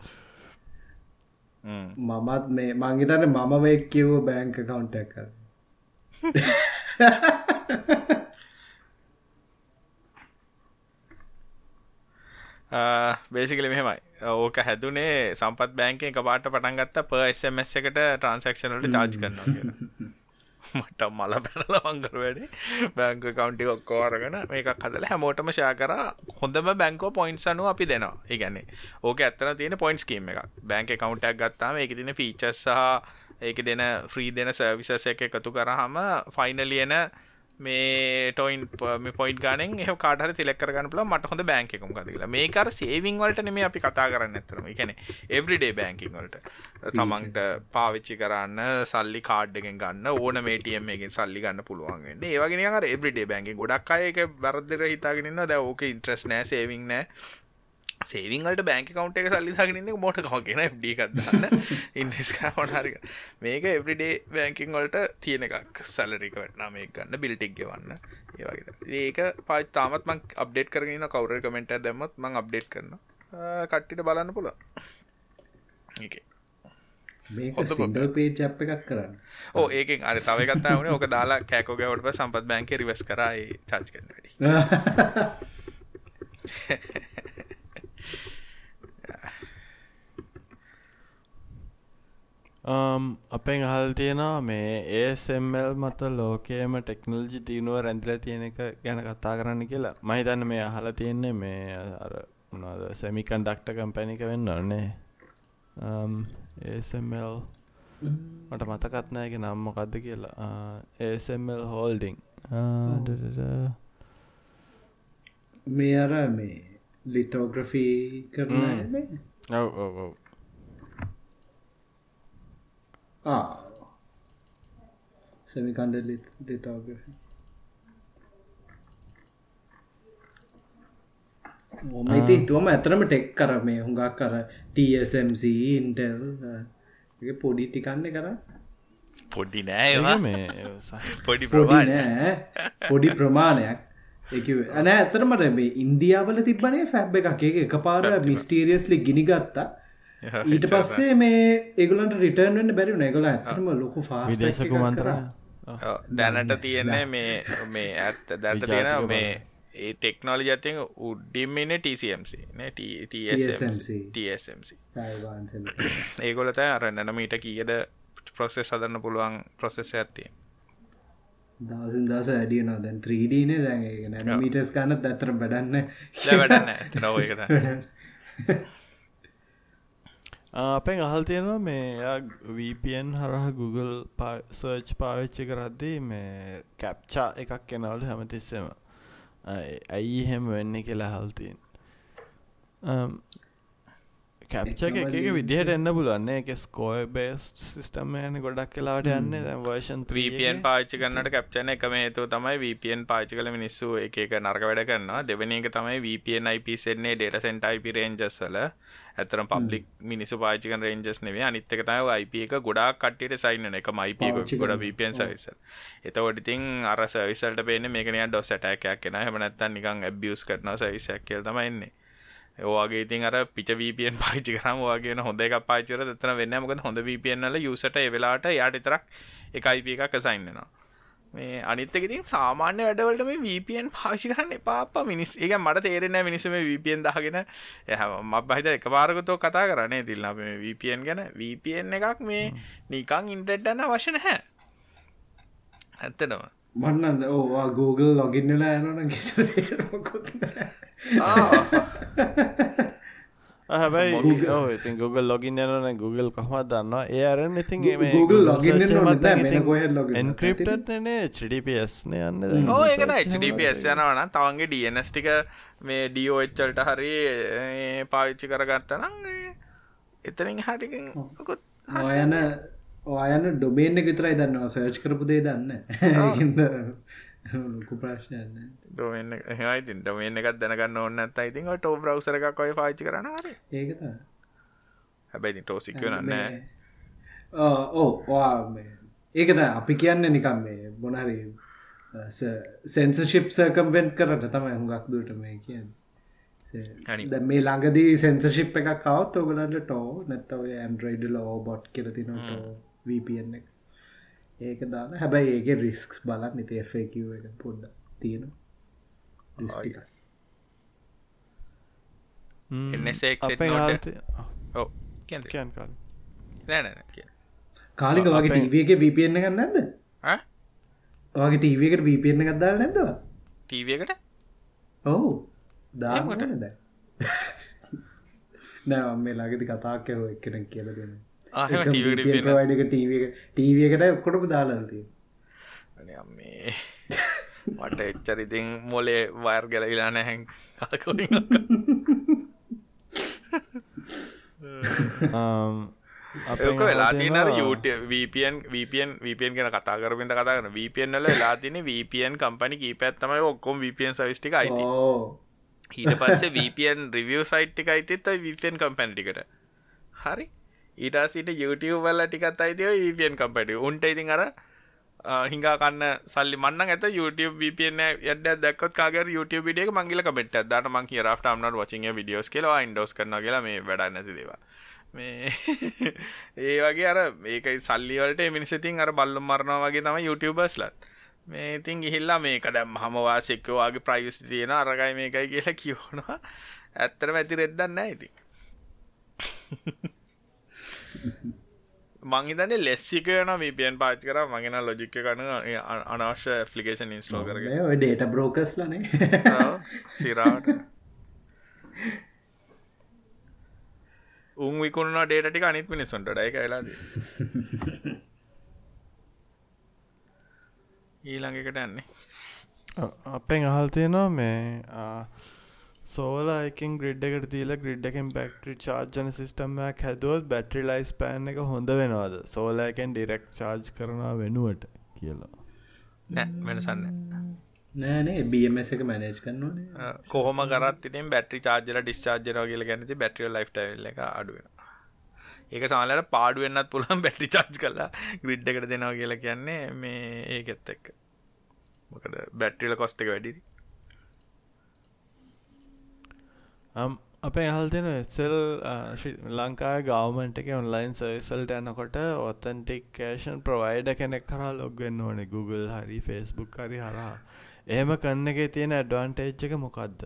Speaker 3: මමත් මේ මංගිතන්න මම මේ කිව්ව බෑංක කවුන්ටක් කර
Speaker 1: බේසිකල මෙහෙමයි. ඕක හැදුනේ සම්පත් බෑන්කේ එක පාට පටන් ගත්ත ප එස්මස් එකට ට්‍රන්සක්ෂනට චාජ් කරනවා මට මල පැනල වංගර වැඩේ. බැංක කවන්ටි ඔක්කෝරගෙන මේක හදල හැමෝටම ෂා කර. හොඳම බැංකෝ පොයින්ස් අනුව අපි දෙනවා. ඒගැන්නේ ඕක ඇත්තන තියෙන පොයින්ස් කීම එක බැංක කවුන්ටක් ගත්තාම ඒක තින ෆීචස් සහ ඒක දෙන ෆ්‍රී දෙන සර්විසස එක එකතු කරහම ෆයිනලියන මේ ටොයින් පොයින් ගානෙන් එහ කාටර තිලෙක් කරගන්න පුල මට හොඳ බෑංක එකම කදලා මේකර සේවිං වලට නෙම අපි කතා කරන්න ඇතරම එකන එවරිඩේ බෑංකින් වලට. තමන්ට පාවිච්චි කරන්න සල්ලි කාඩ්ඩගෙන් ගන්න ඕන මේටියම් එකෙන් සල්ලි ගන්න පුළුවන්ගට ඒවගෙන එවරිඩේ බෑන්කින් ගොඩක් අයක වැරදිර හිතාගෙනන්න ද ඕක ඉන්ට්‍රස් නෑ සේවිං නෑ සේවිංවලට බෑංක කවන්ට එක සල්ලි දාගෙන මොට කවගෙන ඩ එකක්දන්න ඉන්ස්කාමටහරික මේක එවරිඩේ බෑංකින් වලට තියෙන එකක්. සැලරික වැටනා මේ ගන්න බිල්ටික් ගෙවන්න. ඒවගේ ඒක පා තාමත් මං අප්ඩේට් කරගෙන කවර කමෙන්ට දැමත් මං අප්ඩේට් කරන කට්ටිට බලන්න එක
Speaker 3: සිංගල් පේජ් අප් එකක් කරන්න.
Speaker 1: ඕ ඒකෙන් අර තවකත්තා වනේ ඕක දාලා කෑකෝගවට සම්පත් බෑන්ක රිවස් කරයි චාච් කරන වැඩි
Speaker 2: අපෙන් අහල් තියෙනවා මේ ඒSML මත ලෝකයම ටෙක්නෝජි තියනුව රැඳල තියෙන එක ගැන කතා කරන්න කියලා. මහිතන්න මේ අහල තියෙන්නේ මේ අර උනාද සැමිකන් ඩක්ට කම්පැනික වෙන්න ඕන්නේ ඒSML මට මතකත්නයක නම් මොකක්ද කියලා. ඒSML හෝල්ඩිං
Speaker 3: මේ අර මේ ලිතෝග්‍රෆී කරන
Speaker 2: ඔව ඔව ඔව
Speaker 3: සෙමිකන්ඩ ලිතෝග්‍රෆි ඕමයිති තුවම ඇතරම ටෙක් කර මේ හුඟක් කර. TSMC ඉන්ටල් පොඩි ටිකන්න කර
Speaker 1: පොඩි නෑ
Speaker 2: මේ
Speaker 1: පොඩි
Speaker 3: නෑ. පොඩි ප්‍රමාණයක්. ඇන ඇතරමට මේ ඉන්දියාවල තිබනේ ෆැබ් එකක්. එක පාර මිස්ටීරියස්ලි ගිනිගත්තා ඊට පස්සේ මේ ඒගලන්ට රිටර්න්න්න බැරි නගල ඇතම ලොකු ෆාස්
Speaker 2: විදේශකුමන්තර
Speaker 1: දැනට තියෙන්නේ මේ මේ ඇත්ත දැන්ට තියෙන මේ ඒ ටෙක්නෝලජි අතින් උඩ්ඩිම්මන TCMC TSMC ඒගොලත අර නැනමීට කියද ප්‍රොසෙස් හදන්න පුළුවන් ප්‍රොසෙස් ඇත්තිය
Speaker 3: දසින් දස ඇඩියන දැන් 3ඩන දැන් නැනමීටස් ගන්නත් ඇතර බඩන්න
Speaker 1: වැඩන්න නව
Speaker 2: අපෙන් අහල් තියෙනවා මේ VPN හරහ Google සර්ච් පාවිච්චි කරද්දී මේ කැප්චා එකක් කෙනවලට හැමතිස්සෙම. ඇයි හෙම වෙන්න කියලා හල්තියෙන් කැප්ච එක විදිහට එන්න පුලුවන්නේ එක ස්කෝය බේස් සිිස්ටම් යන ගොඩක් කලාට යන්න. වර්ෂන්
Speaker 1: VPN පාච්චි කන්නට කැප්චන එකම හේතු තමයි VPN පාචි කල මිනිස්සු එක නර්ක වැඩ කරන්නවා දෙවනි එක තමයි VPN IP සෙන්නේ ඩේට සෙන්ට IP රේන්ජස් වල ඇතරම් පබ්ලික් මිනිසු පාචිකන් රේන්ජස් නෙවේ අනිත්තක තම IP එක ගොඩක් කට්ට සයින්න එක මයිප ගොඩ VPN සවිස එතකොට ඉතින් අර සවිසල්ට පේන මේකනය ඩොස් ඇටැකයක් කෙන හමනත්තන් නිකං ඇබියස් කරන සවිසයක් කියල් තමයින්නේ ඒවාගේ ඉතින් අර පිච වපන් පාචි කරම වගේ හොඳ එක පාචර තන වෙන්න මොක හොඳ වපන්නල යුසට එවෙලාට යාට එතරක් එකයිප එකක් සයින්නවා මේ අනිත්තකඉතින් සාමාන්‍ය වැඩවලට මේ වපන් පාශි කරන්න එපාප මිනිස් එක මට තේරෙන මිනිසම වපන් දාගෙන මත් බහිත එක පාරගතෝ කතා කරන්නේ තිල්න්න මේ වපන් ගැන වපන් එකක් මේ නිකං ඉන්ටෙට්ටන්න වශන හැ ඇත්තටම.
Speaker 3: මන්නද ඕවා Google ලොගින්නලා යනන කිසි
Speaker 2: හැබයි ඉතින් Google ලොගින් යනන Google කොහමත් දන්නවා? ඒ අරන්න ඉතින් එන්ක්‍රප්ටනේ HDPSන යන්න
Speaker 1: ඕ ඒකන HDPS යනවන තවන්ගේ DNS ටික මේ ඩෝච්චල්ට හරි පාවිච්චි කරගත්තනම් එතරින් හටිකින්
Speaker 3: ඔයන ඔයන ඩොබේන්න විතරයි දන්නවා. සර්ච් කරපු දේ දන්න ලොකු ප්‍රශ්නයන්න
Speaker 1: ඩොමෙන් හයිතින් ඩොමෙන් එකක් දැනගන්න ඔන්න ඇත් ඉතින් ටෝ බ්‍රවසර එකක් ඔය පාච්චි කරන හරි.
Speaker 3: ඒකත
Speaker 1: හැබැයි ටෝසික්ව නන්න
Speaker 3: ඕ ඒකද අපි කියන්න නිකම් මේ බොනහරි සෙන්සශිප් සර්කම්වෙන්ට් කරට තමයි හුඟක් දුට මේ කියන්න. මේ ළඟදී සෙන්සශිප් එකක් කවත් ඔගලන්ට ටෝ නැත්තව ඇම්ඩරයිඩ ලෝ බොට් කෙරතින වපන් එක ඒක දාන හැබැයි ඒක රිස්ක්ස් බලක් නිති එක පොඩ්ඩ තියෙන කාලික වගේ ටීවක වපන්න ගන්න නැද වගේ ටීවකට වපන්න ගත්දාල නැදවා
Speaker 1: ටීවකට
Speaker 3: ඔහු දාමට නෑ මේ ලාගෙති කතාක් හෝ එක්කෙන කියල දෙන්න. ටීවක ටීවකට දාලති
Speaker 1: මේ මට එච්චරිතින් මොලේ වයර් ගැලවිලා නැහැන් ඒක වෙලා තින වපන් වපන් වපන් ගෙන කතා කරපෙන්ට කතා කරන වපන්ල වෙලා තින වපන් කම්පනි කීපැත්තමයි ඔක්කොම් වපන් සවිස්ටික අයිති. ඊට පස්සේ වපන් රිවිය සයිට්ටික අයිතිත් වපන් කම්පැන්ටිකට හරි ඊටසිට YouTube වල ටිකත් අයිතිව වපන් කම්පට උන්ට ඉතින් අර හිංගා කන්න සල්ලි මන්න ඇත YouTube VPN යඩ දක්කොත් කාගර YouTube විඩියක මංගල කමෙන්ට දට මං කිය රට අම්නට වචිය විඩියෝස් කියලා. ඉන්ඩෝස් කරන කියලා. මේ වැඩ නැති දේවා මේ ඒ වගේ අර ඒක සල්ලිවලට මිනිසතින් අර බල්ලුම් මරණවා වගේ තම YouTubeබස්ලත් මේ ඉතින් ගිහිල්ලා මේක දැම් හමවාසෙක්කවාගේ ප්‍රයිවිසි තියෙන අරගයි මේකයි කියලා කියවනවා ඇත්තර ඇති රෙද්දන්න ඇති මංහිතන්නේ ලෙස්සිකන වපියන් පාච් කර මගෙන ලොජික්ක කන අනවශ්‍ය ෆ්ලිකේෂන් ඉන්ස්ලෝ කරගේ
Speaker 3: ඩේට බ්‍රෝකස් ලනේ
Speaker 1: සිරාට උන් විකුණන ඩේටි අනිත් මිනිසුන්ට ඩයි කලාද ඊළඟකට යන්නේ.
Speaker 2: අපෙන් අහල් තියෙනවා මේ සෝල එකින් ග්‍රිඩ් එකට තිීල ග්‍රිඩ් එකෙන් බැක්ටරි චාර්ජන සිස්ටම්මයක් හැදුවත් බැටරි ලයිස් පෑන් එක හොඳ වෙනවාද? සෝලෑකෙන් ඩිරෙක්් චාර්ජ් කරනවා වෙනුවට කියලා.
Speaker 1: නෑ වෙනසන්න
Speaker 3: නෑනේ බMS එක මැනේජ් කරන්නන
Speaker 1: කොහොම කරත් ඉතින් බැටරි චාර්ජල ඩිස්චාර්ජර කියල ගැනති බැටරිය ලයිෆ්ටයිල් එක අඩුවෙන ඒක සාලට පාඩුවෙන්න්නත් පුළන් බැටි චාර්ජ් කලා ග්‍රිඩ් එකට දෙනවා කියලා කියන්නේ මේ ඒකෙත් එක්ක. මොකද බැට්‍රිල කොස්ට එක වැඩිරි
Speaker 2: අපේ හල් දෙන එස්සල් ලංකාය ගවමන්ට එක ඔන්ලයින් සර්සල්ට යනකොට ඔතන්ටික්කේෂන් ප්‍රවයිඩ කෙනෙක් කරා ලොග්වෙන්න ඕනේ. Google හරි ෆස්බුක් හරි හරහා. එහෙම කන්න එක තියෙන ඇඩ්වාන්ටේජ් එක මොකක්ද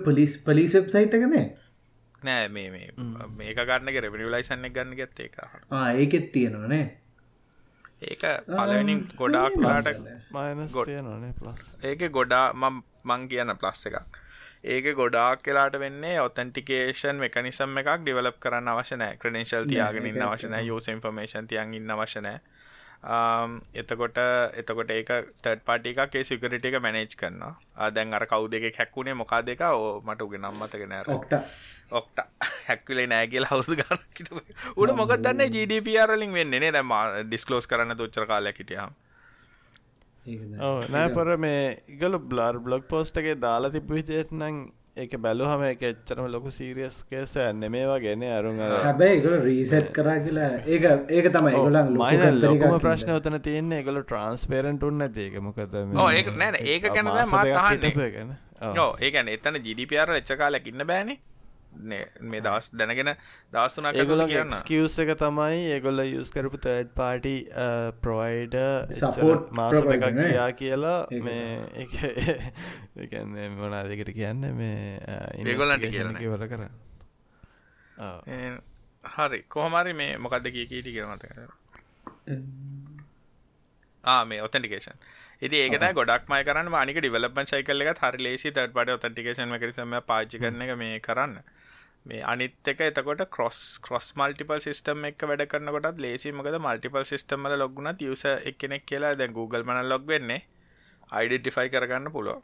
Speaker 3: පොලිස් පලිස් වෙබ්සයිට් එකනේ
Speaker 1: නෑ? මේ මේක ගන්න රෙබනි ලයිසන්න ගන්න ගත්ත එක
Speaker 3: ඒකෙත් තියෙනවානේ
Speaker 1: ඒක පලනින් ගොඩාක් ලාට
Speaker 2: ගොඩ
Speaker 1: ඒක ගොඩා මං කියන ප්ලස් එකක්. ඒක ගොඩාක් කියලාට වෙන්නේ ඔතන්ටිකේෂන් මෙකනිසම් එකක් ඩිවලප් කරන්න අවශනෑ ක්‍රඩේශල් තියාගෙනන්න අවශනෑ යෝස ඉන්ෆර්මේෂන් තියන් ඉන්න අවශනෑ එතකොට එතකොට ඒක තඩ පාටිකේ සිකරට එක මැනේජ් කරනවා. දැන් අර කව් දෙක හැක්කුණේ මොකා දෙක ඕ මට උගේ නම්මතක නෑර
Speaker 3: ඔක්ට
Speaker 1: ඔක්ට හැක්කලේ නෑගේල හවුදු ගන්න උට මොකක් දන්න? ජඩපරලින් වෙන්නේ දැම ඩිස්කලෝස් කරන්න තුච්චර කාලයක් හිටියම්
Speaker 2: නෑ පර මේ ඉගල බ්ලාර් බ්ලොග් පෝස්ටගේ දාලා තිබ විදියට නං ඒක බැලුහම එක එච්චරම ලොකු සීරියස් කේස නෙමේවා ගෙන අරුන්
Speaker 3: හැබැයි එකල රීසට් කරා කියලා ඒක ඒක තමයි ගොලන්
Speaker 2: ලොකම ප්‍රශ්න ඔතන තියන්නේ එකගොල ට්‍රන්ස්පේරෙන්ට උන්න ඒක මොකද
Speaker 1: ඒක නෑන ඒක ගැන මත් ඒකන එතන ජිඩිපියර එච්ච කාලයක් ඉන්න බෑනේ මේ දස් දැනගෙන දස්සුනා
Speaker 2: ඒගොල කියන්න. කිවස් එක තමයි ඒගොල්ල යස් කරපු තර්ඩ් පාටි ප්‍රොයිඩ
Speaker 3: සපෝට්
Speaker 2: මාස එකක් ගියා කියලා මේ එකන්න මොනාදකට කියන්න මේ
Speaker 1: ඒගොල්ලන්ට කියන
Speaker 2: වල කර
Speaker 1: හරි කොහමරි මේ මොකක්ද කිය කීටි කරනට මේ ඔතන්ටිකේෂන් ඉති ඒකත ගොඩක් මය කරන්න. මානික ඩිවලපන් සයිකල්ල එක හරි ලේසි තට පට ඔතන්ටිකේෂන් කරිසම පාචි කරන එක මේ කරන්න මේ අනිත් එක එතකොට කොස් කොස් මල්ටිපල් සිස්ටම් එක වැඩ කරනකොටත් ලේසි මොකද මල්ටිපල් සිස්ටම්මල ලොගුණ තිවස එක්කෙනෙක් කියලා දැන් Google මන ලොග් වෙන්නේ. අයිඩෙන්ටිෆයි කරගන්න පුළුව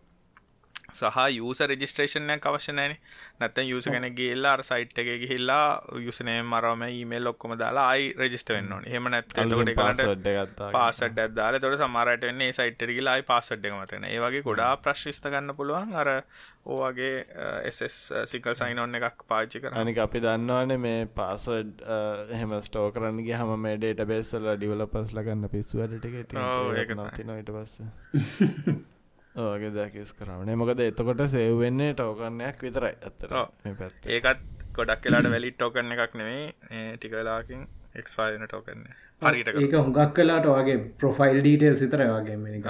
Speaker 1: සහ යස රජිස්ට්‍රේෂනයක් අවශ්‍යනෑන නැත්තන් යුස කෙන ගේල්ලා අර සයිට් එක ගිහිල්ලා යුසනේ මරම ඊමේල් ඔක්කොම දාලා අයි රජිස්ට වෙන්න ඕන. හෙම තොට කලට පාසට දාල තොට සමාරට වන්නේ සයිට් ගිලායි පාසට් එක මතන ඒවගේ ගොඩා ප්‍රශ්ිස්ත ගන්න පුළුවන්. අර ඕවගේ එස් සිකල් සයින් ඔන්න එකක් පාච්චි කර
Speaker 2: අනික අපි දන්නවාන මේ පාසඩ් එහෙම ස්ටෝ කරන්නගේ හම මේ ඩේට බේස්සල ඩිවලපස් ලගන්න පිස්සු වැඩටික නතින ඊට පස්ස ඕගේ දැකස් කරවනේ මොකද එතකොට සෙව්වෙන්නේ ටෝකන්නයක් විතරයි ඇත්තර
Speaker 1: පැත් ඒකත් ගොඩක් වෙලාට වැලි ටෝකන්න එකක් නෙවේ ටිකලාකින් එක්වාන ටෝකන්න හරිට
Speaker 3: ඒක හුඟක් කලාට වගේ ප්‍රොෆයිල් ඩීටේල් සිතර වගේ මෙනික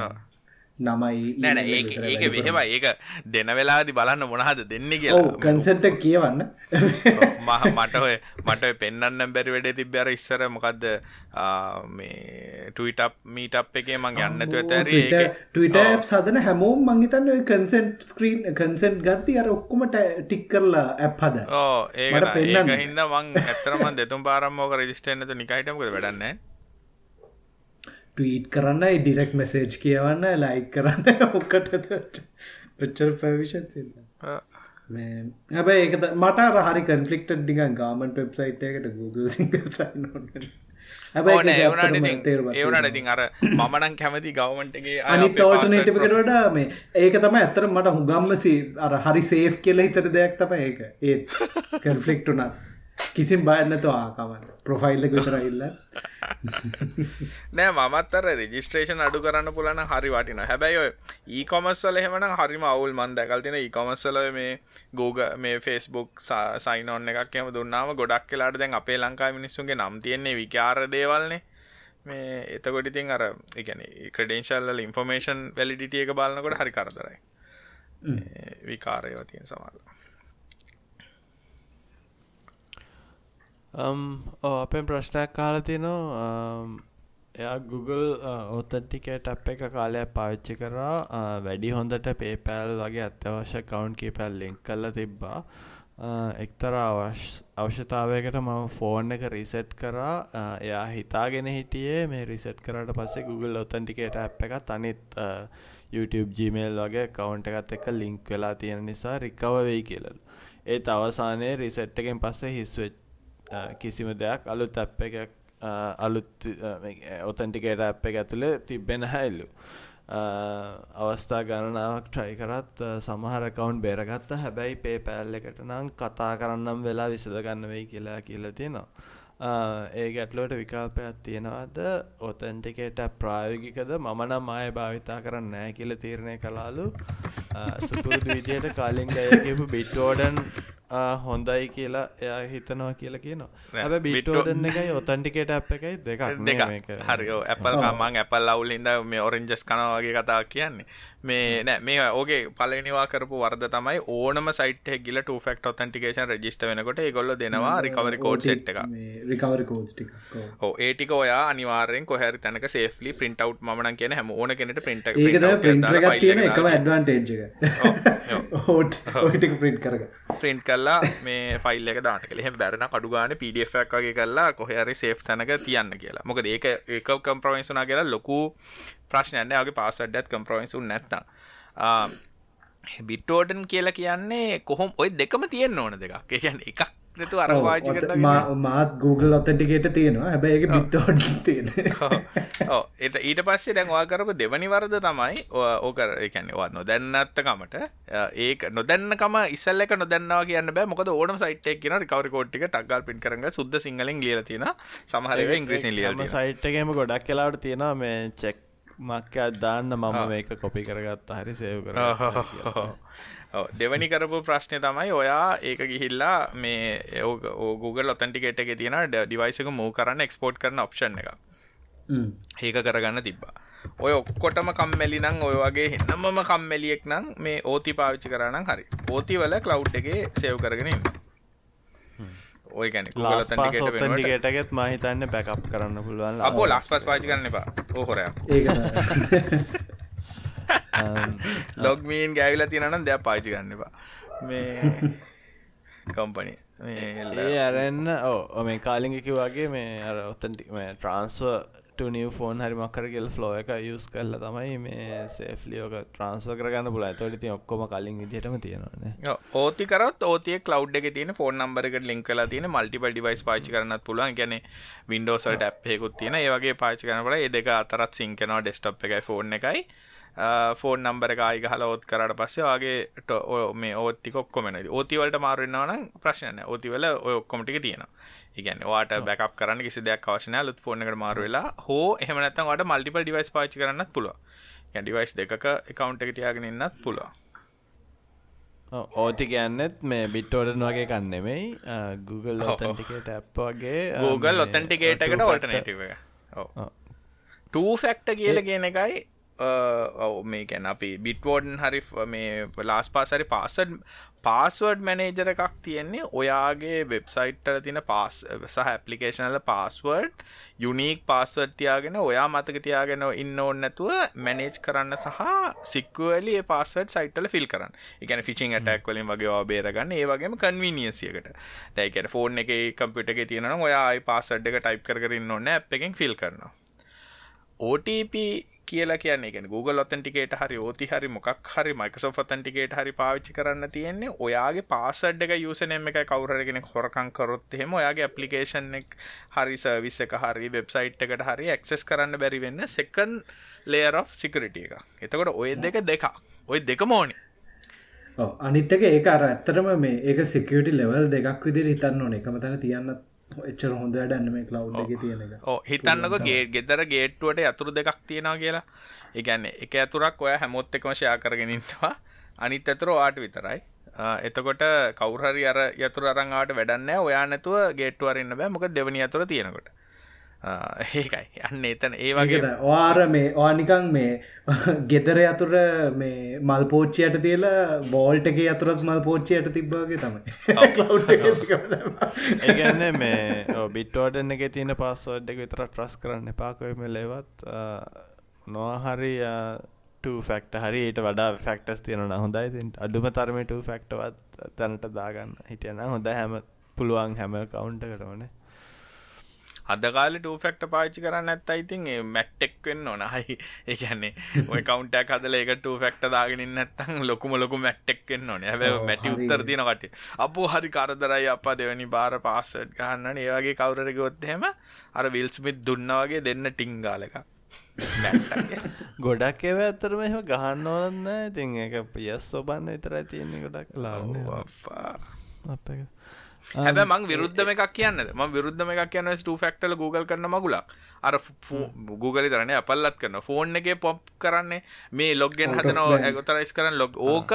Speaker 3: නමයි
Speaker 1: නැන ඒ ඒක මෙහෙම ඒක දෙන වෙලාදි බලන්න මොනහද දෙන්න කියලා.
Speaker 3: කන්සෙන්ට කියවන්න.
Speaker 1: මට ඔය මට පෙන්න්න බැරි වැඩේ තිබ්බර ඉස්සර මොකක්ද මේ ටීටප් මීටප් එකේ මං යන්නතු ඇතර
Speaker 3: ටට සදන හැමෝම් මංහිතන්න ඔය කන්සෙන්ට් ස්ක්‍රීන් කන්සෙන්ට් ගත්ති අර ඔක්කොමට ටික් කරලා ඇප් හද.
Speaker 1: ඕ ඒක හිද මං ඇතරම දෙතුම් පාරම්මෝක රජිස්ටේනතු නිකයිටමක වැඩන්නේ
Speaker 3: ටීට් කරන්නයි ඩිරෙක් මෙසේජ් කියවන්න ලයි කරන්න ඔක්කට ඔච්චර පැවිෂන් හැබැ ඒක මට හරි කන්ෆලික්ට ඩික ගාමන්ට වෙබ්සයිට් එකට Google සිංගල් සයින්
Speaker 1: ඒවනට ඉතින් අර මමනන් කැමති ගවමන්ටගේ
Speaker 3: අනි තෝට නටකට වඩා මේ ඒක තම ඇතර මට හුගම්මසි අර හරි සේෆ් කියල හිතර දෙයක් තම ඒක. ඒත් කන්ෆලික්ටුනත් කිසිම් බයන්නතු ආකමන්න ප්‍රොෆයිල්ල විතරයිල්ල
Speaker 1: නෑ මත්තර රජිස්ට්‍රේෂන් අඩු කරන්න පුලන හරි වටින හැබැයි ඔය ඒකොමස්සල එහෙමන හරිම අවුල් මන් දැකල්තින ඒකොමස්සල මේ ගෝග මේ ෆෙස්බුක් සයිනොන්න එකක් එම දුන්නාම ගොඩක් කියලාට දැන් අපේ ලංකා මිනිස්සුන්ගේ නම් තියෙන්නේ විකාර දේවල්නේ. මේ එතකොට ඉතින් අර එකන ක්‍රඩේශල්ල ඉන්ෆර්මේෂන් වැලිඩිටිය එක බලන්නකොට හරි කරදරයි. විකාරයව තියෙන සමල්ලා Um,
Speaker 2: අපෙන් ප්‍රශ්නයක් කාල තිනවා. Um, එයා Google uh, ඔතන්ටිකේට අප් එක කාලයක් පාවිච්චි කරා. Uh, වැඩි හොඳට පේපෑල් වගේ අත්‍යවශ්‍ය කවුන්් කීපැල් ලිංක් කල්ල තිබ්බා. Uh, එක්තර අවශ්‍යතාවයකට මම ෆෝන් එක රිසෙට් කරා. එයා හිතාගෙන හිටියේ මේ රිසෙට් කරට පස්සේ Google ඔතන්ටිකේට අප් එක තනිත් YouTube Gmail වගේ කවුන්ට එකත් එක ලිංක් වෙලා තියෙන නිසා රිකව වෙයි කියලලු ඒත් අවසානයේ රිසෙට් එකෙන් පස්සේ හිස්වෙච් කිසිම දෙයක් අලුත් ඇප් එකක් අලුත් ඔතන්ටිකේට ඇප් එක ඇතුළේ තිබෙන හැල්ලු අවස්ථා ගණනාවක් ට්‍රයි කරත් සමහර කවුන්් බේරගත්ත. හැබැයි පේ පැල් එකට නම් කතා කරන්නම් වෙලා විසඳගන්න වෙයි කියලා කියලා තියෙනවා. ඒ ගැටලුවට විකල්පයක් තියෙනවද? ඔතන්ටිකේට ප්‍රායෝගිකද? මම නම් ආය භාවිතා කරන්න නෑ කියල තීරණය කලාලු සුපුරුදු විදියට කාලින් අයකපු බිට්ෝඩන් හොඳයි කියලා එයා හිතනවා කියලා කියනවා. ඇ බිටෝඩන්න එකයි ඔතන්ටිකේට අප් එකයි දෙකක්
Speaker 1: දෙක හරිෝ ඇපල් කමන් ඇපල් අවුලින්ද මේ ඔරෙන්ජස් කනවාගේ කතා කියන්නේ මේ නෑ මේ ඕගේ පලනිවා කරපු වර්ද තමයි ඕනම සයිට ගිල ටෆෙක්ට ඔතන්ටිකේෂන් රජිස්ට වෙනකොට ගොල්ල දෙනවා රිකවරි කෝඩ් සෙට් එක
Speaker 3: රිකවරි කෝඩ්
Speaker 1: ඕ ඒටික ඔයා අනිවාරෙන් කොහැරි තැනක සේෆලි පින්ට අව් ම කියන හැම ඕන කෙනට පින්ට
Speaker 3: ඔටික පින්ට් කරග
Speaker 1: ප්‍රින්ට් කල්ලා මේ ෆයිල් එක දාට එහෙම බැරන කඩුගාන පඩක් වගේ කල්ලා කොහරි සේෆ් තැනක තියන්න කියලා. මොකද ඒක ඒක කම්ප්‍රවයින්සුනා කියලා ලොකු ප්‍රශ්නයන්න ගේ පාසඩ්ඩත් කම්ප්‍රවයින්සු නැත්ත බිට්ටෝඩන් කියලා කියන්නේ කොහොම? ඔය දෙකම තියෙන් ඕන දෙක කියන්න එකක් නැතු අර පාචි
Speaker 3: මාත් Google ඔතටිකට තියෙනවා. හැබැයි බිට්ටෝඩ් තියෙන
Speaker 1: එත ඊට පස්සේ දැන් වාකරපු දෙවනි වරද තමයි ඕකර එකැනවා නොදැන්නත්තකමට ඒක නොදැන්නකම ඉස්සල්ල එක නොදන්නවා කියන්න බෑ. මොකද ඕනම සයිට් කියන රිකවරි කෝට්ටික ටක්ගල් පින් කරග සුද්ද සිංහලෙන් ලියල තියෙන සමහරව ඉංග්‍රීසින් ලියල
Speaker 2: සයිට් එකම ගොඩක් කියලාට තියෙනවා මේ චෙක් මක්කයක් දාන්න මම මේක කොපි කරගත්ත. හරි සේව කර
Speaker 1: දෙවැනි කරපු ප්‍රශ්නය තමයි ඔයා ඒක ගිහිල්ලා මේ Google ඔතන්ටිකේට එක තියෙන ඩිවයිසක මූ කරන්න එක්ස්පෝට් කරන ඔප්ෂන් එක ඒක කරගන්න තිබ්බා. ඔය ඔක්කොටම කම්මැලි නම් ඔය වගේ හෙන්නමම කම්මැලියෙක් නම් මේ ඕති පාවිච්චි කරනම් හරි. ඕති වල කලව් එකේ සේව් කරගෙන ඔය ගැන
Speaker 2: ටගේටගෙත් මහිතන්න බැකප් කරන්න පුළුවන්
Speaker 1: අපෝ ලස් පස් පාචි කරන්න එපා. ඕහොරය ලොග්මීන් ගෑවිලා තියෙනනම් දෙයක් පාචි ගන්නවා මේ කම්පනි
Speaker 2: ඒ අරන්න ඕ මේ කාලිගකි වගේ මේ අර ඔත්තන්ටි ට්‍රන්ස්ව නිය ෆෝන් හරි මක්කර කියල් ෆලෝ එක යුස් කල්ල තමයි මේ සේෆ්ලියෝක ට්‍රන්ස්ව කරගන්න පුල ඇතවට ති ඔක්කොම කලින් විදිටම තියෙනවාන
Speaker 1: ඕති කරත් ඕතිය කලව් එක තින ෆෝන් නම්බරකට ලින්ක් කලා තින මල්ටිපල් ඩිවයිස් පාචි කරනත් පුළුවන්. ගැන වින්ඩෝසල් ඩැප්හෙකුත් තියෙන ඒවගේ පාචි කරනට ඒ දෙක අතරත් සිංකනවා ඩෙස්ටප් එකයි ෆෝන් එකයි ෆෝන් නම්බර කායි හල ඔත් කරට පස්සේ වගේ මේ ඕත්තික ඔක්කොමන ඕතිවලට මාරුවෙන්න්නවන ප්‍රශ්නය ඕතිවල ඔය ඔක්කොමටික තියෙන ඉගැන වාට බැකප් කරන්න කිසි දෙයක් අවශනය ලුත් ෆෝන එකට මාරුවෙලා හෝ එහමනත්තන් වට මල්ටිපල් ඩිවයිස් පාචි කරන්නත් පුළුව ඩිවයිස් දෙක එකකවන්් එක තියාගෙන ඉන්නත් පුළුව
Speaker 2: ඕති කියන්නෙත් මේ බිට්ටෝඩන් වගේ කන්නෙමයි Google ඔතන්ටිකේට ඇප් වගේ
Speaker 1: Google ඔතන්ටිකේට එකට ඔල්ටනටව ටූ ෆෙක්ට කියල කියන එකයි මේ ගැන අපි බිට්වෝඩන් හරි මේ ලාස් පාසරි පාසඩ් පාස්වර්ඩ් මැනේජර එකක් තියෙන්නේ ඔයාගේ වෙබ්සයිට්ටල තින පාස් සහ ඇපලිකේෂනල පාස්වර්ඩ් යුනීක් පාස්වර්ඩ් තියාගෙන ඔයා මතක තියාගෙන ඉන්න ඕන්න නැතුව මැනේජ් කරන්න සහ සික්වලි පාස්වර්ඩ් සයිටල ෆිල් කරන්න. එකන ෆිචිං ටක් වලින් වගේ බේරගන්න. ඒ වගේම කන්වීනියසියකට ටයිකට ෆෝන් එක කම්පිට එක තියෙන ඔයා පාසඩ් එක ටයිප් කරන්න ඕන්න ඇ් එකෙන් ෆිල් කරනවා. OTP කියලා කියන්නේ ගැන Google ඔතන්ටිකේට හරි ඕති හරි මොකක් හරි Microsoft ඔතන්ටිකේට හරි පාවිච්චි කරන්න තියෙන්නේ ඔයාගේ පාස්වර්ඩ් එක යූසර්නේම් එකයි කවුරු හරි කෙනෙක් හොරකම් කරොත් එහෙම ඔයාගේ ඇප්ලිකේෂන් එක හරි සර්විස් එක හරි වෙබ්සයිට් එකට හරි ඇක්සස් කරන්න බැරි වෙන්න සෙකන්ඩ් ලේයර් ඔෆ් සිකියුරිටි එක. එතකොට ඔය දෙක දෙක. ඔය දෙකම ඕනේ.
Speaker 3: ඔව් අනිත් එක ඒක අර ඇත්තටම මේ ඒක සිකියුරිටි ලෙවල් දෙකක් විදිහට හිතන්න ඕනේ. එකම තැන තියන්නත් එච්චර හොඳ වැඩන්න මේ කලව් එක තියෙන එක.
Speaker 1: හිතන්නක ගේ ගෙදර ගේට්ටුවට ඇතුරු දෙකක් තියෙනවා කියලා. ඒගැන්නේ එක ඇතුරක් ඔය හැමොත් එකම ෂයා කරගෙනින්වා අනිත් ඇතුර වාට විතරයි. එතකොට කවුරහරි අර යතුර අරංගාට වැඩන්න ඔයා නැතුව ගේට්ටුවරන්න බෑ. මොක දෙවනි අතුර තියෙනකොට ඒකයි. යන්න එතන ඒ වගේ
Speaker 3: වාර මේ ඕනිකං මේ ගෙදර අතුර මේ මල් පෝච්චියට තියල බෝල්ට එක අතුරත් මල් පෝච්චියට තිබ්බගේ තමයි.
Speaker 2: ඒගන්න මේ බිට්ටෝඩන එක තියෙන පස්සෝඩ් එක විතර ට්‍රස් කරන්න එපාකොයම ලෙවත් නොහරි ෆක්ට හරි ඊට වඩා ෆක්ටස් තියෙන හොඳයි. අඩුම තරමට ෆක්ටවත් තැනට දාගන්න හිටියන හොඳ හැම පුළුවන් හැම කවුන්ට කරවනේ
Speaker 1: අදකාල ටෆක්ට පාච්චි කරන්න ඇත් අයිතින් මැට්ටෙක් වෙන්න ඕන. හයි ඒකන්නේ ඔය කවන්ටක් හදල එක ටෆක්ට දාගෙනින් නැත්තං ලොකුම ලොකු මැට්ටෙක් වෙන්න ඕන. හැබ මැටි උත්තර තිනකට අපෝ හරි කරදරයි අප දෙවැනි බාර පාසට් ගහන්න. ඒවගේ කවුරර ගොත්හෙම අර විල්ස්මිත් දුන්න වගේ දෙන්න ටිංගාලක
Speaker 2: ගොඩක් එව ඇතරම එම ගහන්න ඕනන්න ඉතින් එක පියස් ඔබන්න විතර තියෙන්නේ ගොඩක්. ලාන්න. අප
Speaker 1: හැබ මං විරුද්ධම එකක් කියන්න ම විරුද්ධම එකක් කියන්න ට ෆක්ටල Google කරන මගුලක්. අර Google තරන අපල්ලත් කරන ෆෝන් එක පොප් කරන්නේ මේ ලොග්ගෙන් හදනව ඇගොතරයිස් කරන්න ලොග් ඕක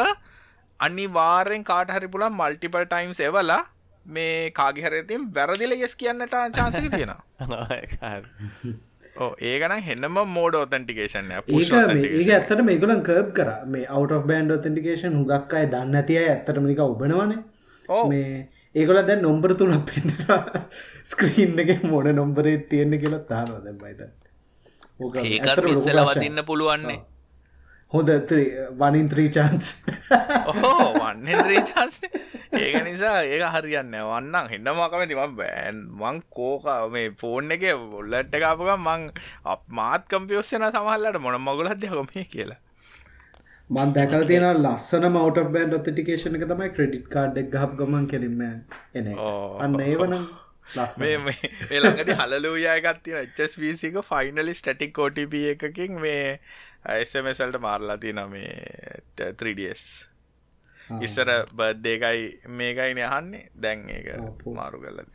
Speaker 1: අනිවාරෙන් කාට හරි පුලන් මල්ටිපල් ටයිම්ස් එවලා මේ කාගිහරතින් වැරදිල යෙස් කියන්නට චාන්සක තියෙනවා. ඒකන හෙන්නම මෝඩ ඔතන්ටිකේෂන්
Speaker 3: ඒක ඇත්තට මේගලන් කර්බ් කර. මේ අවට බන්ඩ ඔතන්ටිකේෂන් හුගක් අය දන්න ඇතිය ඇත්තටමික ඔබනවනේ. මේ ඒකොල දැන් නොම්බර තුනක් පෙන්න්නලා ස්ක්‍රීන් එක මොන නොම්බරේ තියෙන්නේ කියලා තානවා දැන් බයිත
Speaker 1: ඒකත් ඉස්සල වදින්න පුළුවන්නේ
Speaker 3: හොඳ වනින් ත්‍රී චාන්ස්
Speaker 1: ඕහෝ වන්න ්‍රේචාන්ස් ඒක නිසා ඒක හරියන්න වන්නම් හෙන්න මකමති ම බෑන්. මං කෝක මේ ෆෝන් එක බොල්ලට්ට කාපක මං මාත් කම්පියෝස්සන සමහල්ලට මොන මගුලත් දෙකොමේ කියලා
Speaker 3: මන් දැකල් තියෙන ලස්සන මවට බෑන් ඔතටිකේෂන එක තමයි ක්‍රඩිට් කාඩ් එක් ගහප ගමන් කෙලින්ම එන අන්න ඒවන
Speaker 1: මේ ළඟද හලලූයාගත්තින එච්ස්විසික ෆයිනලි ස්ටටික් කෝටප එකකින් මේ එසමසල්ට මාරලා තින මේ 3ඩස් ඉස්සර බද්දේකයි මේකයින අහන්නේ. දැන් ඒක මාරු කල්ලද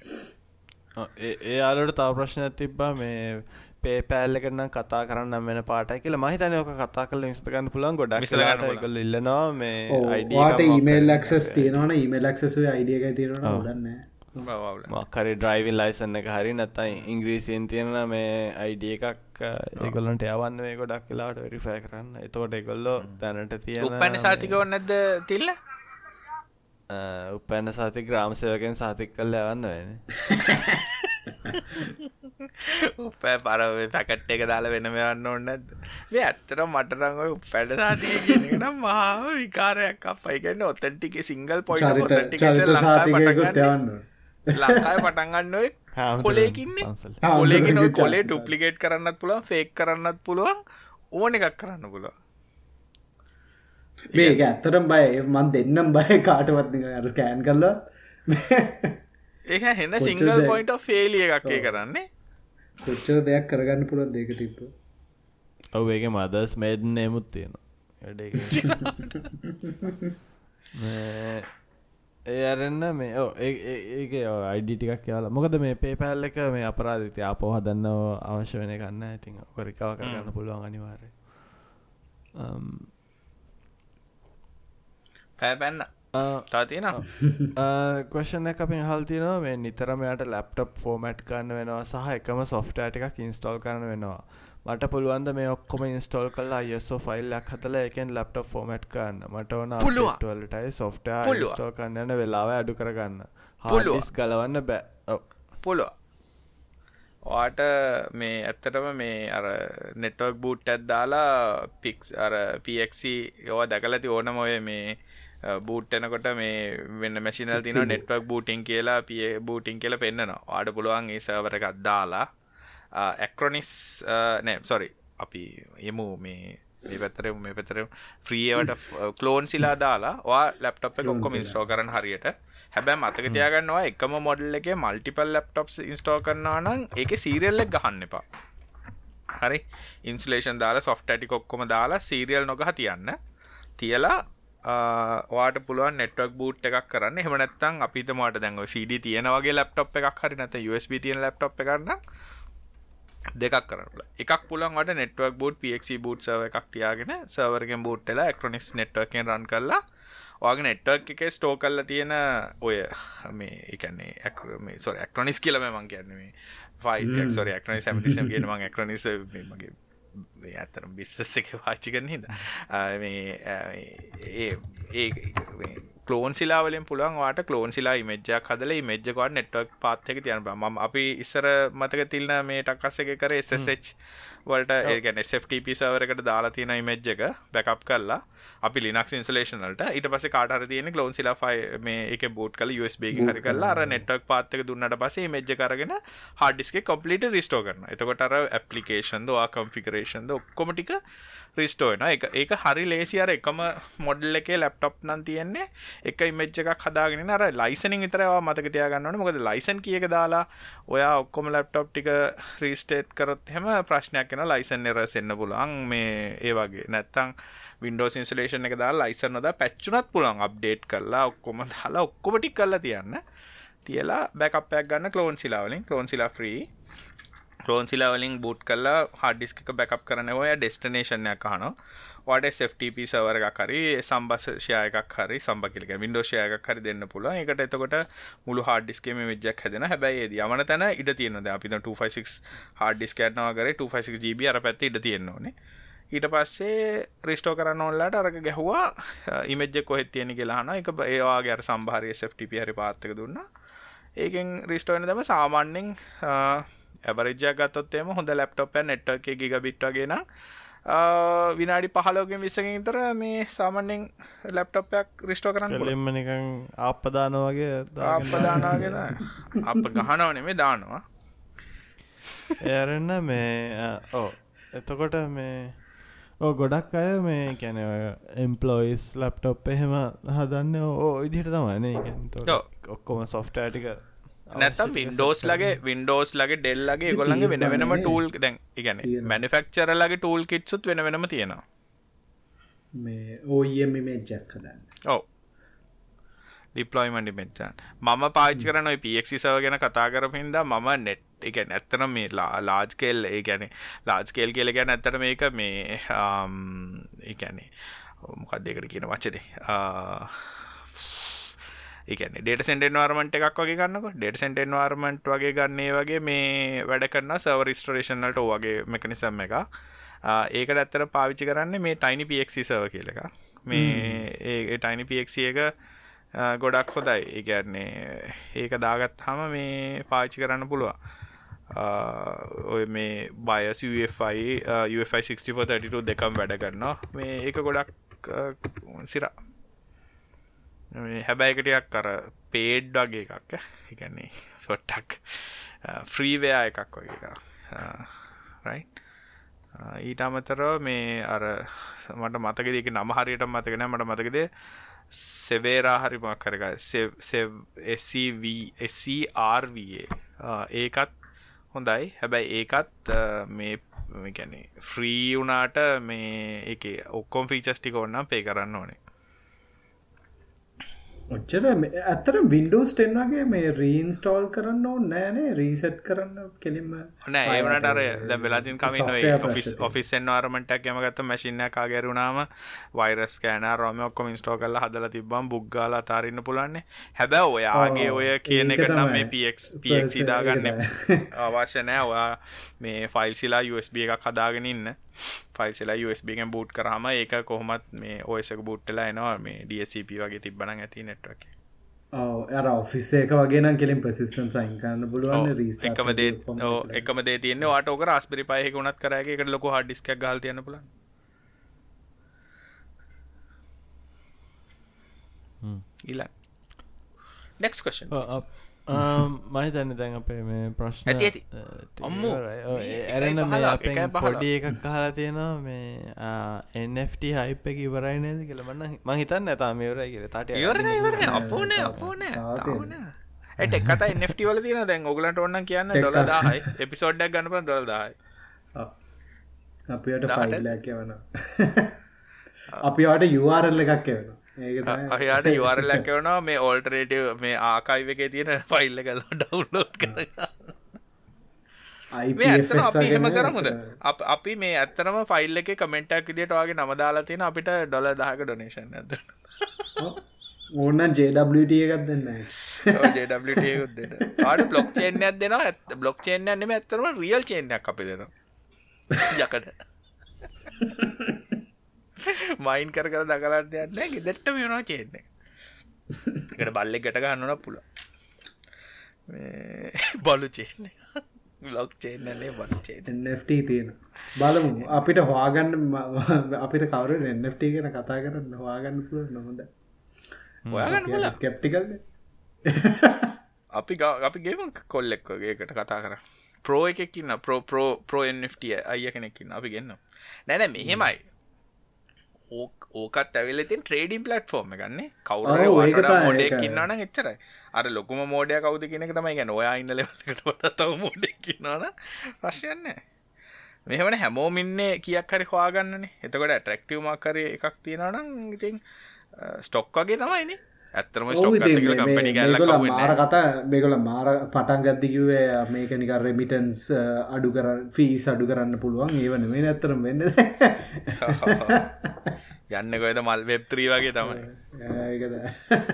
Speaker 2: ඒ අලට තාව ප්‍රශ්නයක් තිබ්බා. මේ පේපෑල්ලකන කතා කරන්න වෙන පාට කියල මහිතන ඕක කතා කල ඉස්තගන්න පුළන් ගොඩක් කල ඉල්ලනවා මේ
Speaker 3: වාට ඊමේල් ලක්සස් තියෙනවන ඊමේල් ලක්සසු අයිඩියක තියෙන ගන්න
Speaker 2: මක්කරි ඩ්‍රයිවිල් ලයිසන්න එක හරි නැත්තයි ඉංග්‍රීසියෙන් තියෙන මේ අයිඩිය එකක් ඒගොලන්ට යවන්න මේ ගොඩක් කියලාට වෙරිෆෑ කරන්න. එතෝට එකොල්ලෝ දැනට තියෙන
Speaker 1: උපන්න සාතිකව නැද්ද තිල්ල?
Speaker 2: උපන්න සාති ග්‍රාම සයකෙන් සාතික් කල්ල යවන්න වෙන
Speaker 1: උපෑ පරව පැකට් එක දාලා වෙන මෙවන්න ඕන්න ඇද මේ ඇත්තර මටරංග උපැඩ සාතිය කියනට මහාව විකාරයක් අපයි ගන්න. ඔතැන්ටික සිංගල් පොයි
Speaker 3: යන්න
Speaker 1: ලංකාය පටන්ගන්නුව කොලේකින්නේ
Speaker 2: පන්සල්.
Speaker 1: කොලේකින් ඔය
Speaker 3: හාමුදුරුවන්ගේ
Speaker 1: කොලේ. ඩුප්ලිකේට් කරන්නත් පුළුවන් ෆේක් කරන්නත් පුළුවන් ඕන එකක් කරන්න පුළුවන්.
Speaker 3: මේක ඇත්තරම් බය. මන් දෙන්නම් බය කාටවත් අර ස්කෑන් කරලා.
Speaker 1: ඒක හෙන්න? සිංගල් පොයින්ට ෆේලිය එකක් ඒ කරන්නේ
Speaker 3: කොච්චර දෙයක් කරගන්න පුළුවන් දෙක තිබ්බ?
Speaker 2: ඔව ඒක මදස් මේඩ් නමුත් තියෙනවා. ඒ අරන්න මේ ඕ ඒක අයිඩි ටිකක් කියලා මොකද මේ පේපැල් එක මේ අපරාධිතය අපෝ හදන්න අවශ්‍ය වෙන කන්න ඉතින් කොරිකාව කරගන්න පුළුවන් අනිවාරය
Speaker 1: පෑපැන්න තාතියන
Speaker 2: කොෂන එක අපින් හල්තිනවා මේ නිතරමයට ලැප්ටප් ෆෝමට් කරන්න වෙනවා සහ එකම සොෆ්ටෑට එකක් ඉන්ස්ටෝල් කරන වෙනවා මට පුළුවන්ද මේ ඔක්කොම ඉන්ස්ටෝල් කල්ලා යස්සෝ ෆයිල්ලක් හතල එකෙන් ලැප්ටප් ෆෝමට් කරන්න මට ඕන. වලටයි සොෆ්ට. ස්ටෝ කරන්න වෙලාව අඩු කරගන්න. හස් ගලවන්න බෑ.
Speaker 1: පුළුව වාට මේ ඇත්තටම මේ අර නෙට්වක් බූට් ඇත් දාලා පික්ස් අර පක්සි යවා දැකලති ඕනම ඔය මේ බූට්ටනකොට මේ වෙන්න මැසිනල් තින නෙට්වක් බූටිං කියලා පිය බූටිං කියල පෙන්න්නනවා ආඩ පුළුවන් ඒ සවර එකක් දාලා ඇක්‍රොනිස් නෑ සොරි අපි එමු මේ පැතරම මේ පැතරම් ්‍රියවට කලෝන් සිලා දාලා වා ලප්ටප් කොක්කොම ඉස්ටෝ කරන හරියට. හැබැ මතක තියාගන්නවා එකම මොඩල් එක මල්ටිපල් ලප්ටොප් ඉස්ටෝ කරනවා නම් ඒක සීරියල්ලෙක් ගහන්න එපා. හරි? ඉන්ස්ලේෂන් දාලා සොෆ්ට ඇටි කොක්කොම දාලා සීරියල් නොගහ තියන්න. තියලා වාට පුළුවන් නෙට්වක් බූට් එකක් කරන්න. හෙමනත්තන් අපිට මට දැන්ව CD තියෙන වගේ ලප්ටොප් එකක් හරි නැත USB තියෙන ලප්ටොප් එකන්න දෙකක් කරන්න එකක් පුළන්ට නෙටවක් බූට් පක්ෂ බූට් සව එකක් තියාගෙන සවරගෙන් බූට්ටලා එක්ට්‍රොනික්ස් නෙට්වකෙන් රන් කරලා වගේ නෙට්වක් එක ස්ටෝ කල්ල තියෙන ඔය මේ එකන්නේ ඇක්ම සොර ඇක්ට්‍රොනිස් කියලම මං කියන්නේ ෆයි සොර ක්ටනි සැමතිසම කියන මං ඇක්ට්‍රනිස මගේ ඇතරම් බිස්සස් එක පාච්චි කරන හිද ඒ ඒ කලෝන් සිලාවලින් පුළුවන් වාට කලෝන් සිලා ඉමජ්ජක් හදල ඉමජ්ජකවට නෙට්වක් පාත්තක තියන ම අපි ඉස්සර මතක තිල්න මේ ටක්කස් එක කර SSH වලට ඒගැන SFTP සවරකට දාලා තියෙන ඉමජ් එක බැකප් කරලා අපි ලිනක් ඉන්සලේෂනලට ඊට පස කාටර තියෙන කලෝන් සිලා ෆයි මේ එක බෝට් කල USB හරි කරලා අර නෙට්වක් පාත්තක දුන්නට පසේ මෙජ්ජ කරගෙන හඩිස්ක කොම්පලිට රිස්ටෝ කරන එතකොට අර ඇපලිකේෂන් දවා කම්ෆිකරේෂන්ද ඔක්කොමටික රිස්ටෝයන එක ඒක හරි ලේසි අර එකම මොඩල් එකේ ලැප්ටොප් නම් තියෙන්නේ. එක ඉමජ් එකක් හදාගෙන අර ලයිසනින් විතරවා මතක තියාගන්නවන මොකද ලයිසන් කියක දාලා ඔයා ඔක්කොම ලැප්ටොප් ටික රීස්ටේට් කරොත් හෙම ප්‍රශ්නයක් කෙන ලයිසන් එරස් එන්න පුලන් මේ ඒ වගේ. නැත්තං වින්ඩෝස් ඉන්සලේෂන් එක දා ලයිසන් නොද පැච්චුනත් පුළන් අප්ඩේට් කරලා ඔක්කොම දාලා ඔක්කොමටික් කරලා තියන්න. තියලා බැකපයක් ගන්න කලෝන් සිලාවලින් කලෝන් සිලා ්‍රී ක්‍රෝන්සිලාවලින් බූට් කල්ලා හඩිස්ක බැකප් කරන ඔය ඩෙස්ටනේෂන්යක් හන වාඩ FTP සවර එකක් හරි සම්බස්ෂයයක් හරි සම්බකිලක වින්ඩෝෂයයක් හරි දෙන්න පුල එකට එතකොට මුළු හඩිස්කේම විජක් හැදෙන හැබැයි යමන තැන ඉඩ තියෙනද අපිට 256 හඩිස් කෑටනවා කර. 256 GB අර පැත්ති ඉඩ තියෙන්නවනේ ඊට පස්සේ රිස්ටෝ කරන්න ඔන්ලට අරක ගැහවා. ඉමජ්ජ කොහෙත් තියෙන කියලාන එක ඒවාගේ අර සම්භාරය FTP හරි පාත්තක දුන්න. ඒකෙන් රිස්ටෝන තම සාමාන්‍යෙන් ඇබරජ්ජයක් ගත්තොත්තේම හොඳ ලැප්ටොප් නෙට්ක ගිග බිට්වගෙන විනාඩි පහලෝගෙන් විස්සකින් තර මේ සාමන්‍යෙන් ලැප්ටොප්යක් රිස්ටෝ කරන්න
Speaker 2: එම නිකං ආපදාන වගේ
Speaker 1: අපදානාගෙන අප ගහනව නෙමේ දානවා.
Speaker 2: එරන්න මේ ඕ එතකොට මේ ඕ ගොඩක් අය මේ කැන එම්පලොයිස් ලප්ටොප් එහෙම හදන්න ඕ ඉදිහට තමයින ඔක්කොම සොෆ්ට ටික
Speaker 1: නැතම් වින්ඩෝස් ලගේ වින්ඩෝස් ලගේ ඩෙල් ලගේ ගොල්ලගේ වෙන වෙනම ටූල් දැන් ඉගැන මැනිෆෙක්චර ලගේ ටූල් කිට්සුත් වෙන වෙනම තියෙනවා.
Speaker 3: මේ ඕයම මේජක් හදන්න.
Speaker 1: ඔව. ඩිප්ලොයිමන්ඩි මෙච්චාන් මම පාච් කරන පක්සි සව ගැන කතා කරපින්ද මම නෙට් එක ඇත්තන මේ ලාජ් කෙල් ඒ ගැන ලාජ්කෙල් කියල ගැන ඇත්තර මේක මේ ඒැනේ මොකක් දෙකට කියන වච්චදේ ඒකන ඩේට සෙන්ටෙන් වාර්මට එකක් වගේ ගන්නක. ඩේට සෙන්ටෙන් වාර්මට් වගේ ගන්නේ වගේ මේ වැඩ කරන්න සව රිස්ටරේෂන්ලට වගේ මෙකනිසම් එක ඒකට ඇත්තර පාවිච්චි කරන්න මේ ටයිනි පියක්සි සව කියල එක මේ ඒ ටයිනි පියක්සි එක ගොඩක් හොදයි ඒගැන්නේ ඒක දාගත් හම මේ පාච්චි කරන්න පුළුවන්. ඔය මේ බයස් UFI UFI 64 දෙකම් වැඩ කරන්න මේ ඒක ගොඩක් සිරා හැබැයිකටයක් කර පේඩ් වගේ එකක් එකන්නේ සොට්ටක්. ෆ්‍රීවයා එකක් වගේ රයි ඊට අමතරව මේ අර මට මතකදක නම හරියට මතකෙන මට මතකද සෙවේරා හරිමක් කරක SCRV ඒකත් හොඳයි. හැබැයි ඒකත් මේ ගැන ෆ්‍රී වුනාට මේ එක ඔක්කොම් ෆීචස් ටික ඔන්නම් පේ කරන්න ඕනේ.
Speaker 3: ඔච්චර ඇත්තර වින්ඩෝස් ටෙන් වගේ මේ රීන්ස්ටෝල් කරන්න ඕ නෑනේ රීසට් කරන්න කෙලින්ම
Speaker 1: නෑ ඒවනට අර දැ වෙලාතින් කමින් ඔෆිස් ඔෆිස්සෙන් ආරමටක් එමගත්ත මැසින්න කාගැරුණාම වයිරස් කෑන රොම ඔක්කොම ඉස්ටෝ කල්ල හදල තිබම් බුග්ගාල අතාරන්න පුලන්නේ හැබැ ඔයාගේ ඔය කියන එක නම් මේ පක් පක් දාගන්න අවශ්‍ය නෑ ඔයා මේ ෆයිල්සිලා USB එකක් හදාගෙන ඉන්න ෆයිල්සලා USBගෙන් බූට් කරාම ඒක කොහොමත් මේ ඔයසක බූට්ටලා එනවා. මේ DSCP වගේ තිබ්බන ඇති නෙට්වක්
Speaker 3: අර ඔෆිස් එක වගේ නම් කෙලින් ප්‍රසිස්ටන් සයින් කරන්න පුළුවන් රීස්
Speaker 1: එකම දේ එකම දේ තියන්න වාට ඕක රස්පරි පයක උනත් කරගේ එකට ලොක හඩිස්ක ගල් තියන්න පුලන් ඉලා නෙක්ස් කෂන්
Speaker 2: මහිතන්න දැන් අපේ මේ ප්‍රශ්න
Speaker 1: ඇති අම්මු
Speaker 2: ඇරන්න මේ අප පොඩි එකක් කහලා තියෙනවා මේ එන්ට හයිප එක ඉවරයි නේද කියලමන්න මහිතන්න ඇතා මේවරයි කියල. තට
Speaker 1: ඉවරන ඉවරන. අපෝන අපෝන ඇට එකට එන්ට වල තින දැන්. ඔගලට ඔන්න කියන්න ඩොල දාහයි එපිසෝඩ්ඩක් ගන්නප ඩොල් දායි
Speaker 3: අපිට ෆයිල්ලයක් යවන අපි වට යුවාරල්ල එකක් එවන
Speaker 1: අහයාට යවාරලැක් වනවා මේ ඕල්ටරේට මේ ආකායිව එක තියෙන ෆයිල්ල කල ඩව්ලෝඩ් කර ඇත්තන අපි හෙම කරමුද? අපි මේ ඇත්තරම ෆයිල් එක කමෙන්ටක් විදිට වගේ නමදාලා තියෙන අපිට ඩොල දහක ඩොනේෂන් ඇද
Speaker 3: ඕන්න ජWT එකත් දෙන්න.
Speaker 1: ජWT දෙන්න. ආට බ්ලොක් චේන්යක් දෙෙන ඇත් බ්ලොක් චේන්ය නෙම ඇත්තරම රියල් චේනයක් අපි දෙනවා. යකට මයින් කර කර දකලන්න යන්න ගෙදෙට්ට වෙනවා කියන්නේ. එකට බල්ලෙ ගැට ගන්නන පුල බලු චේන ලොක් චේනන්නේ බලචේ
Speaker 3: NFT තියෙන බලමු. අපිට හවාගන්න අපිට කවරු NFT ගෙන කතා කරන්න හවාගන්න පුළුව නොහොඳ
Speaker 1: ඔයාගන්න
Speaker 3: ස්කප්ටිකල්ද
Speaker 1: අපි අපි ගේම කොල්ලෙක් වගේකට කතා කර. ප්‍රෝ එකකින්න ප්‍රෝ ප්‍රෝ ප්‍රෝ NFT අය කෙනෙක්කින්න අපි ගන්න නැන මෙහෙමයි ඕකත් ඇවිල තින් ට්‍රේඩිම් පලට්ෆෝර්ම ගන්න කවුර මෝඩයක් කින්නවන එච්චරයි. අර ලොකුම මෝඩය කවද කියෙනෙක තමයි ගැන ඔයා ඉන්න ලෙට තව මෝඩෙක් කින්නවන ප්‍රශ්යන්න මෙහමන හැමෝමින්නේ කියක් හරි හවාගන්නනේ එතකොට ට්‍රක්ටවමක් කරය එකක් තියෙනවනම් ඉතින් ස්ටොක් වගේ තමයිනේ ඇත්තරම කම්පනි
Speaker 3: ගල්ල මාර කතා මේකොල මාර පටන් ගද්දිකිවේ මේක නික රෙමිටන්ස් අඩු කර ෆීස් අඩු කරන්න පුළුවන්. ඒවන මේ ඇත්තරම් වෙන්න
Speaker 1: යන්න කොයද මල් වෙබ්ත්‍රී වගේ තමයි.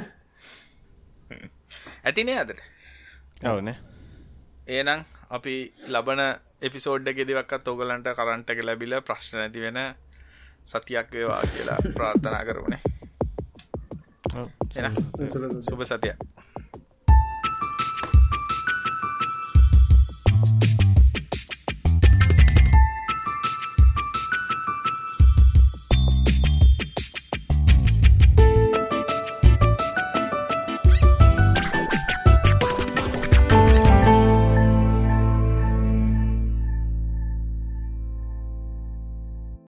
Speaker 1: ඇතිනේ අදට?
Speaker 2: ඔවන
Speaker 1: ඒනම් අපි ලබන එපිසෝඩ් ගෙදිවක්ත් ඔගලන්ට කරන්ටක ලැබිල ප්‍රශ්න ඇති වෙන සතියක් වේවා කියලා ප්‍රාර්ථනා Ah, Era, sí, sí,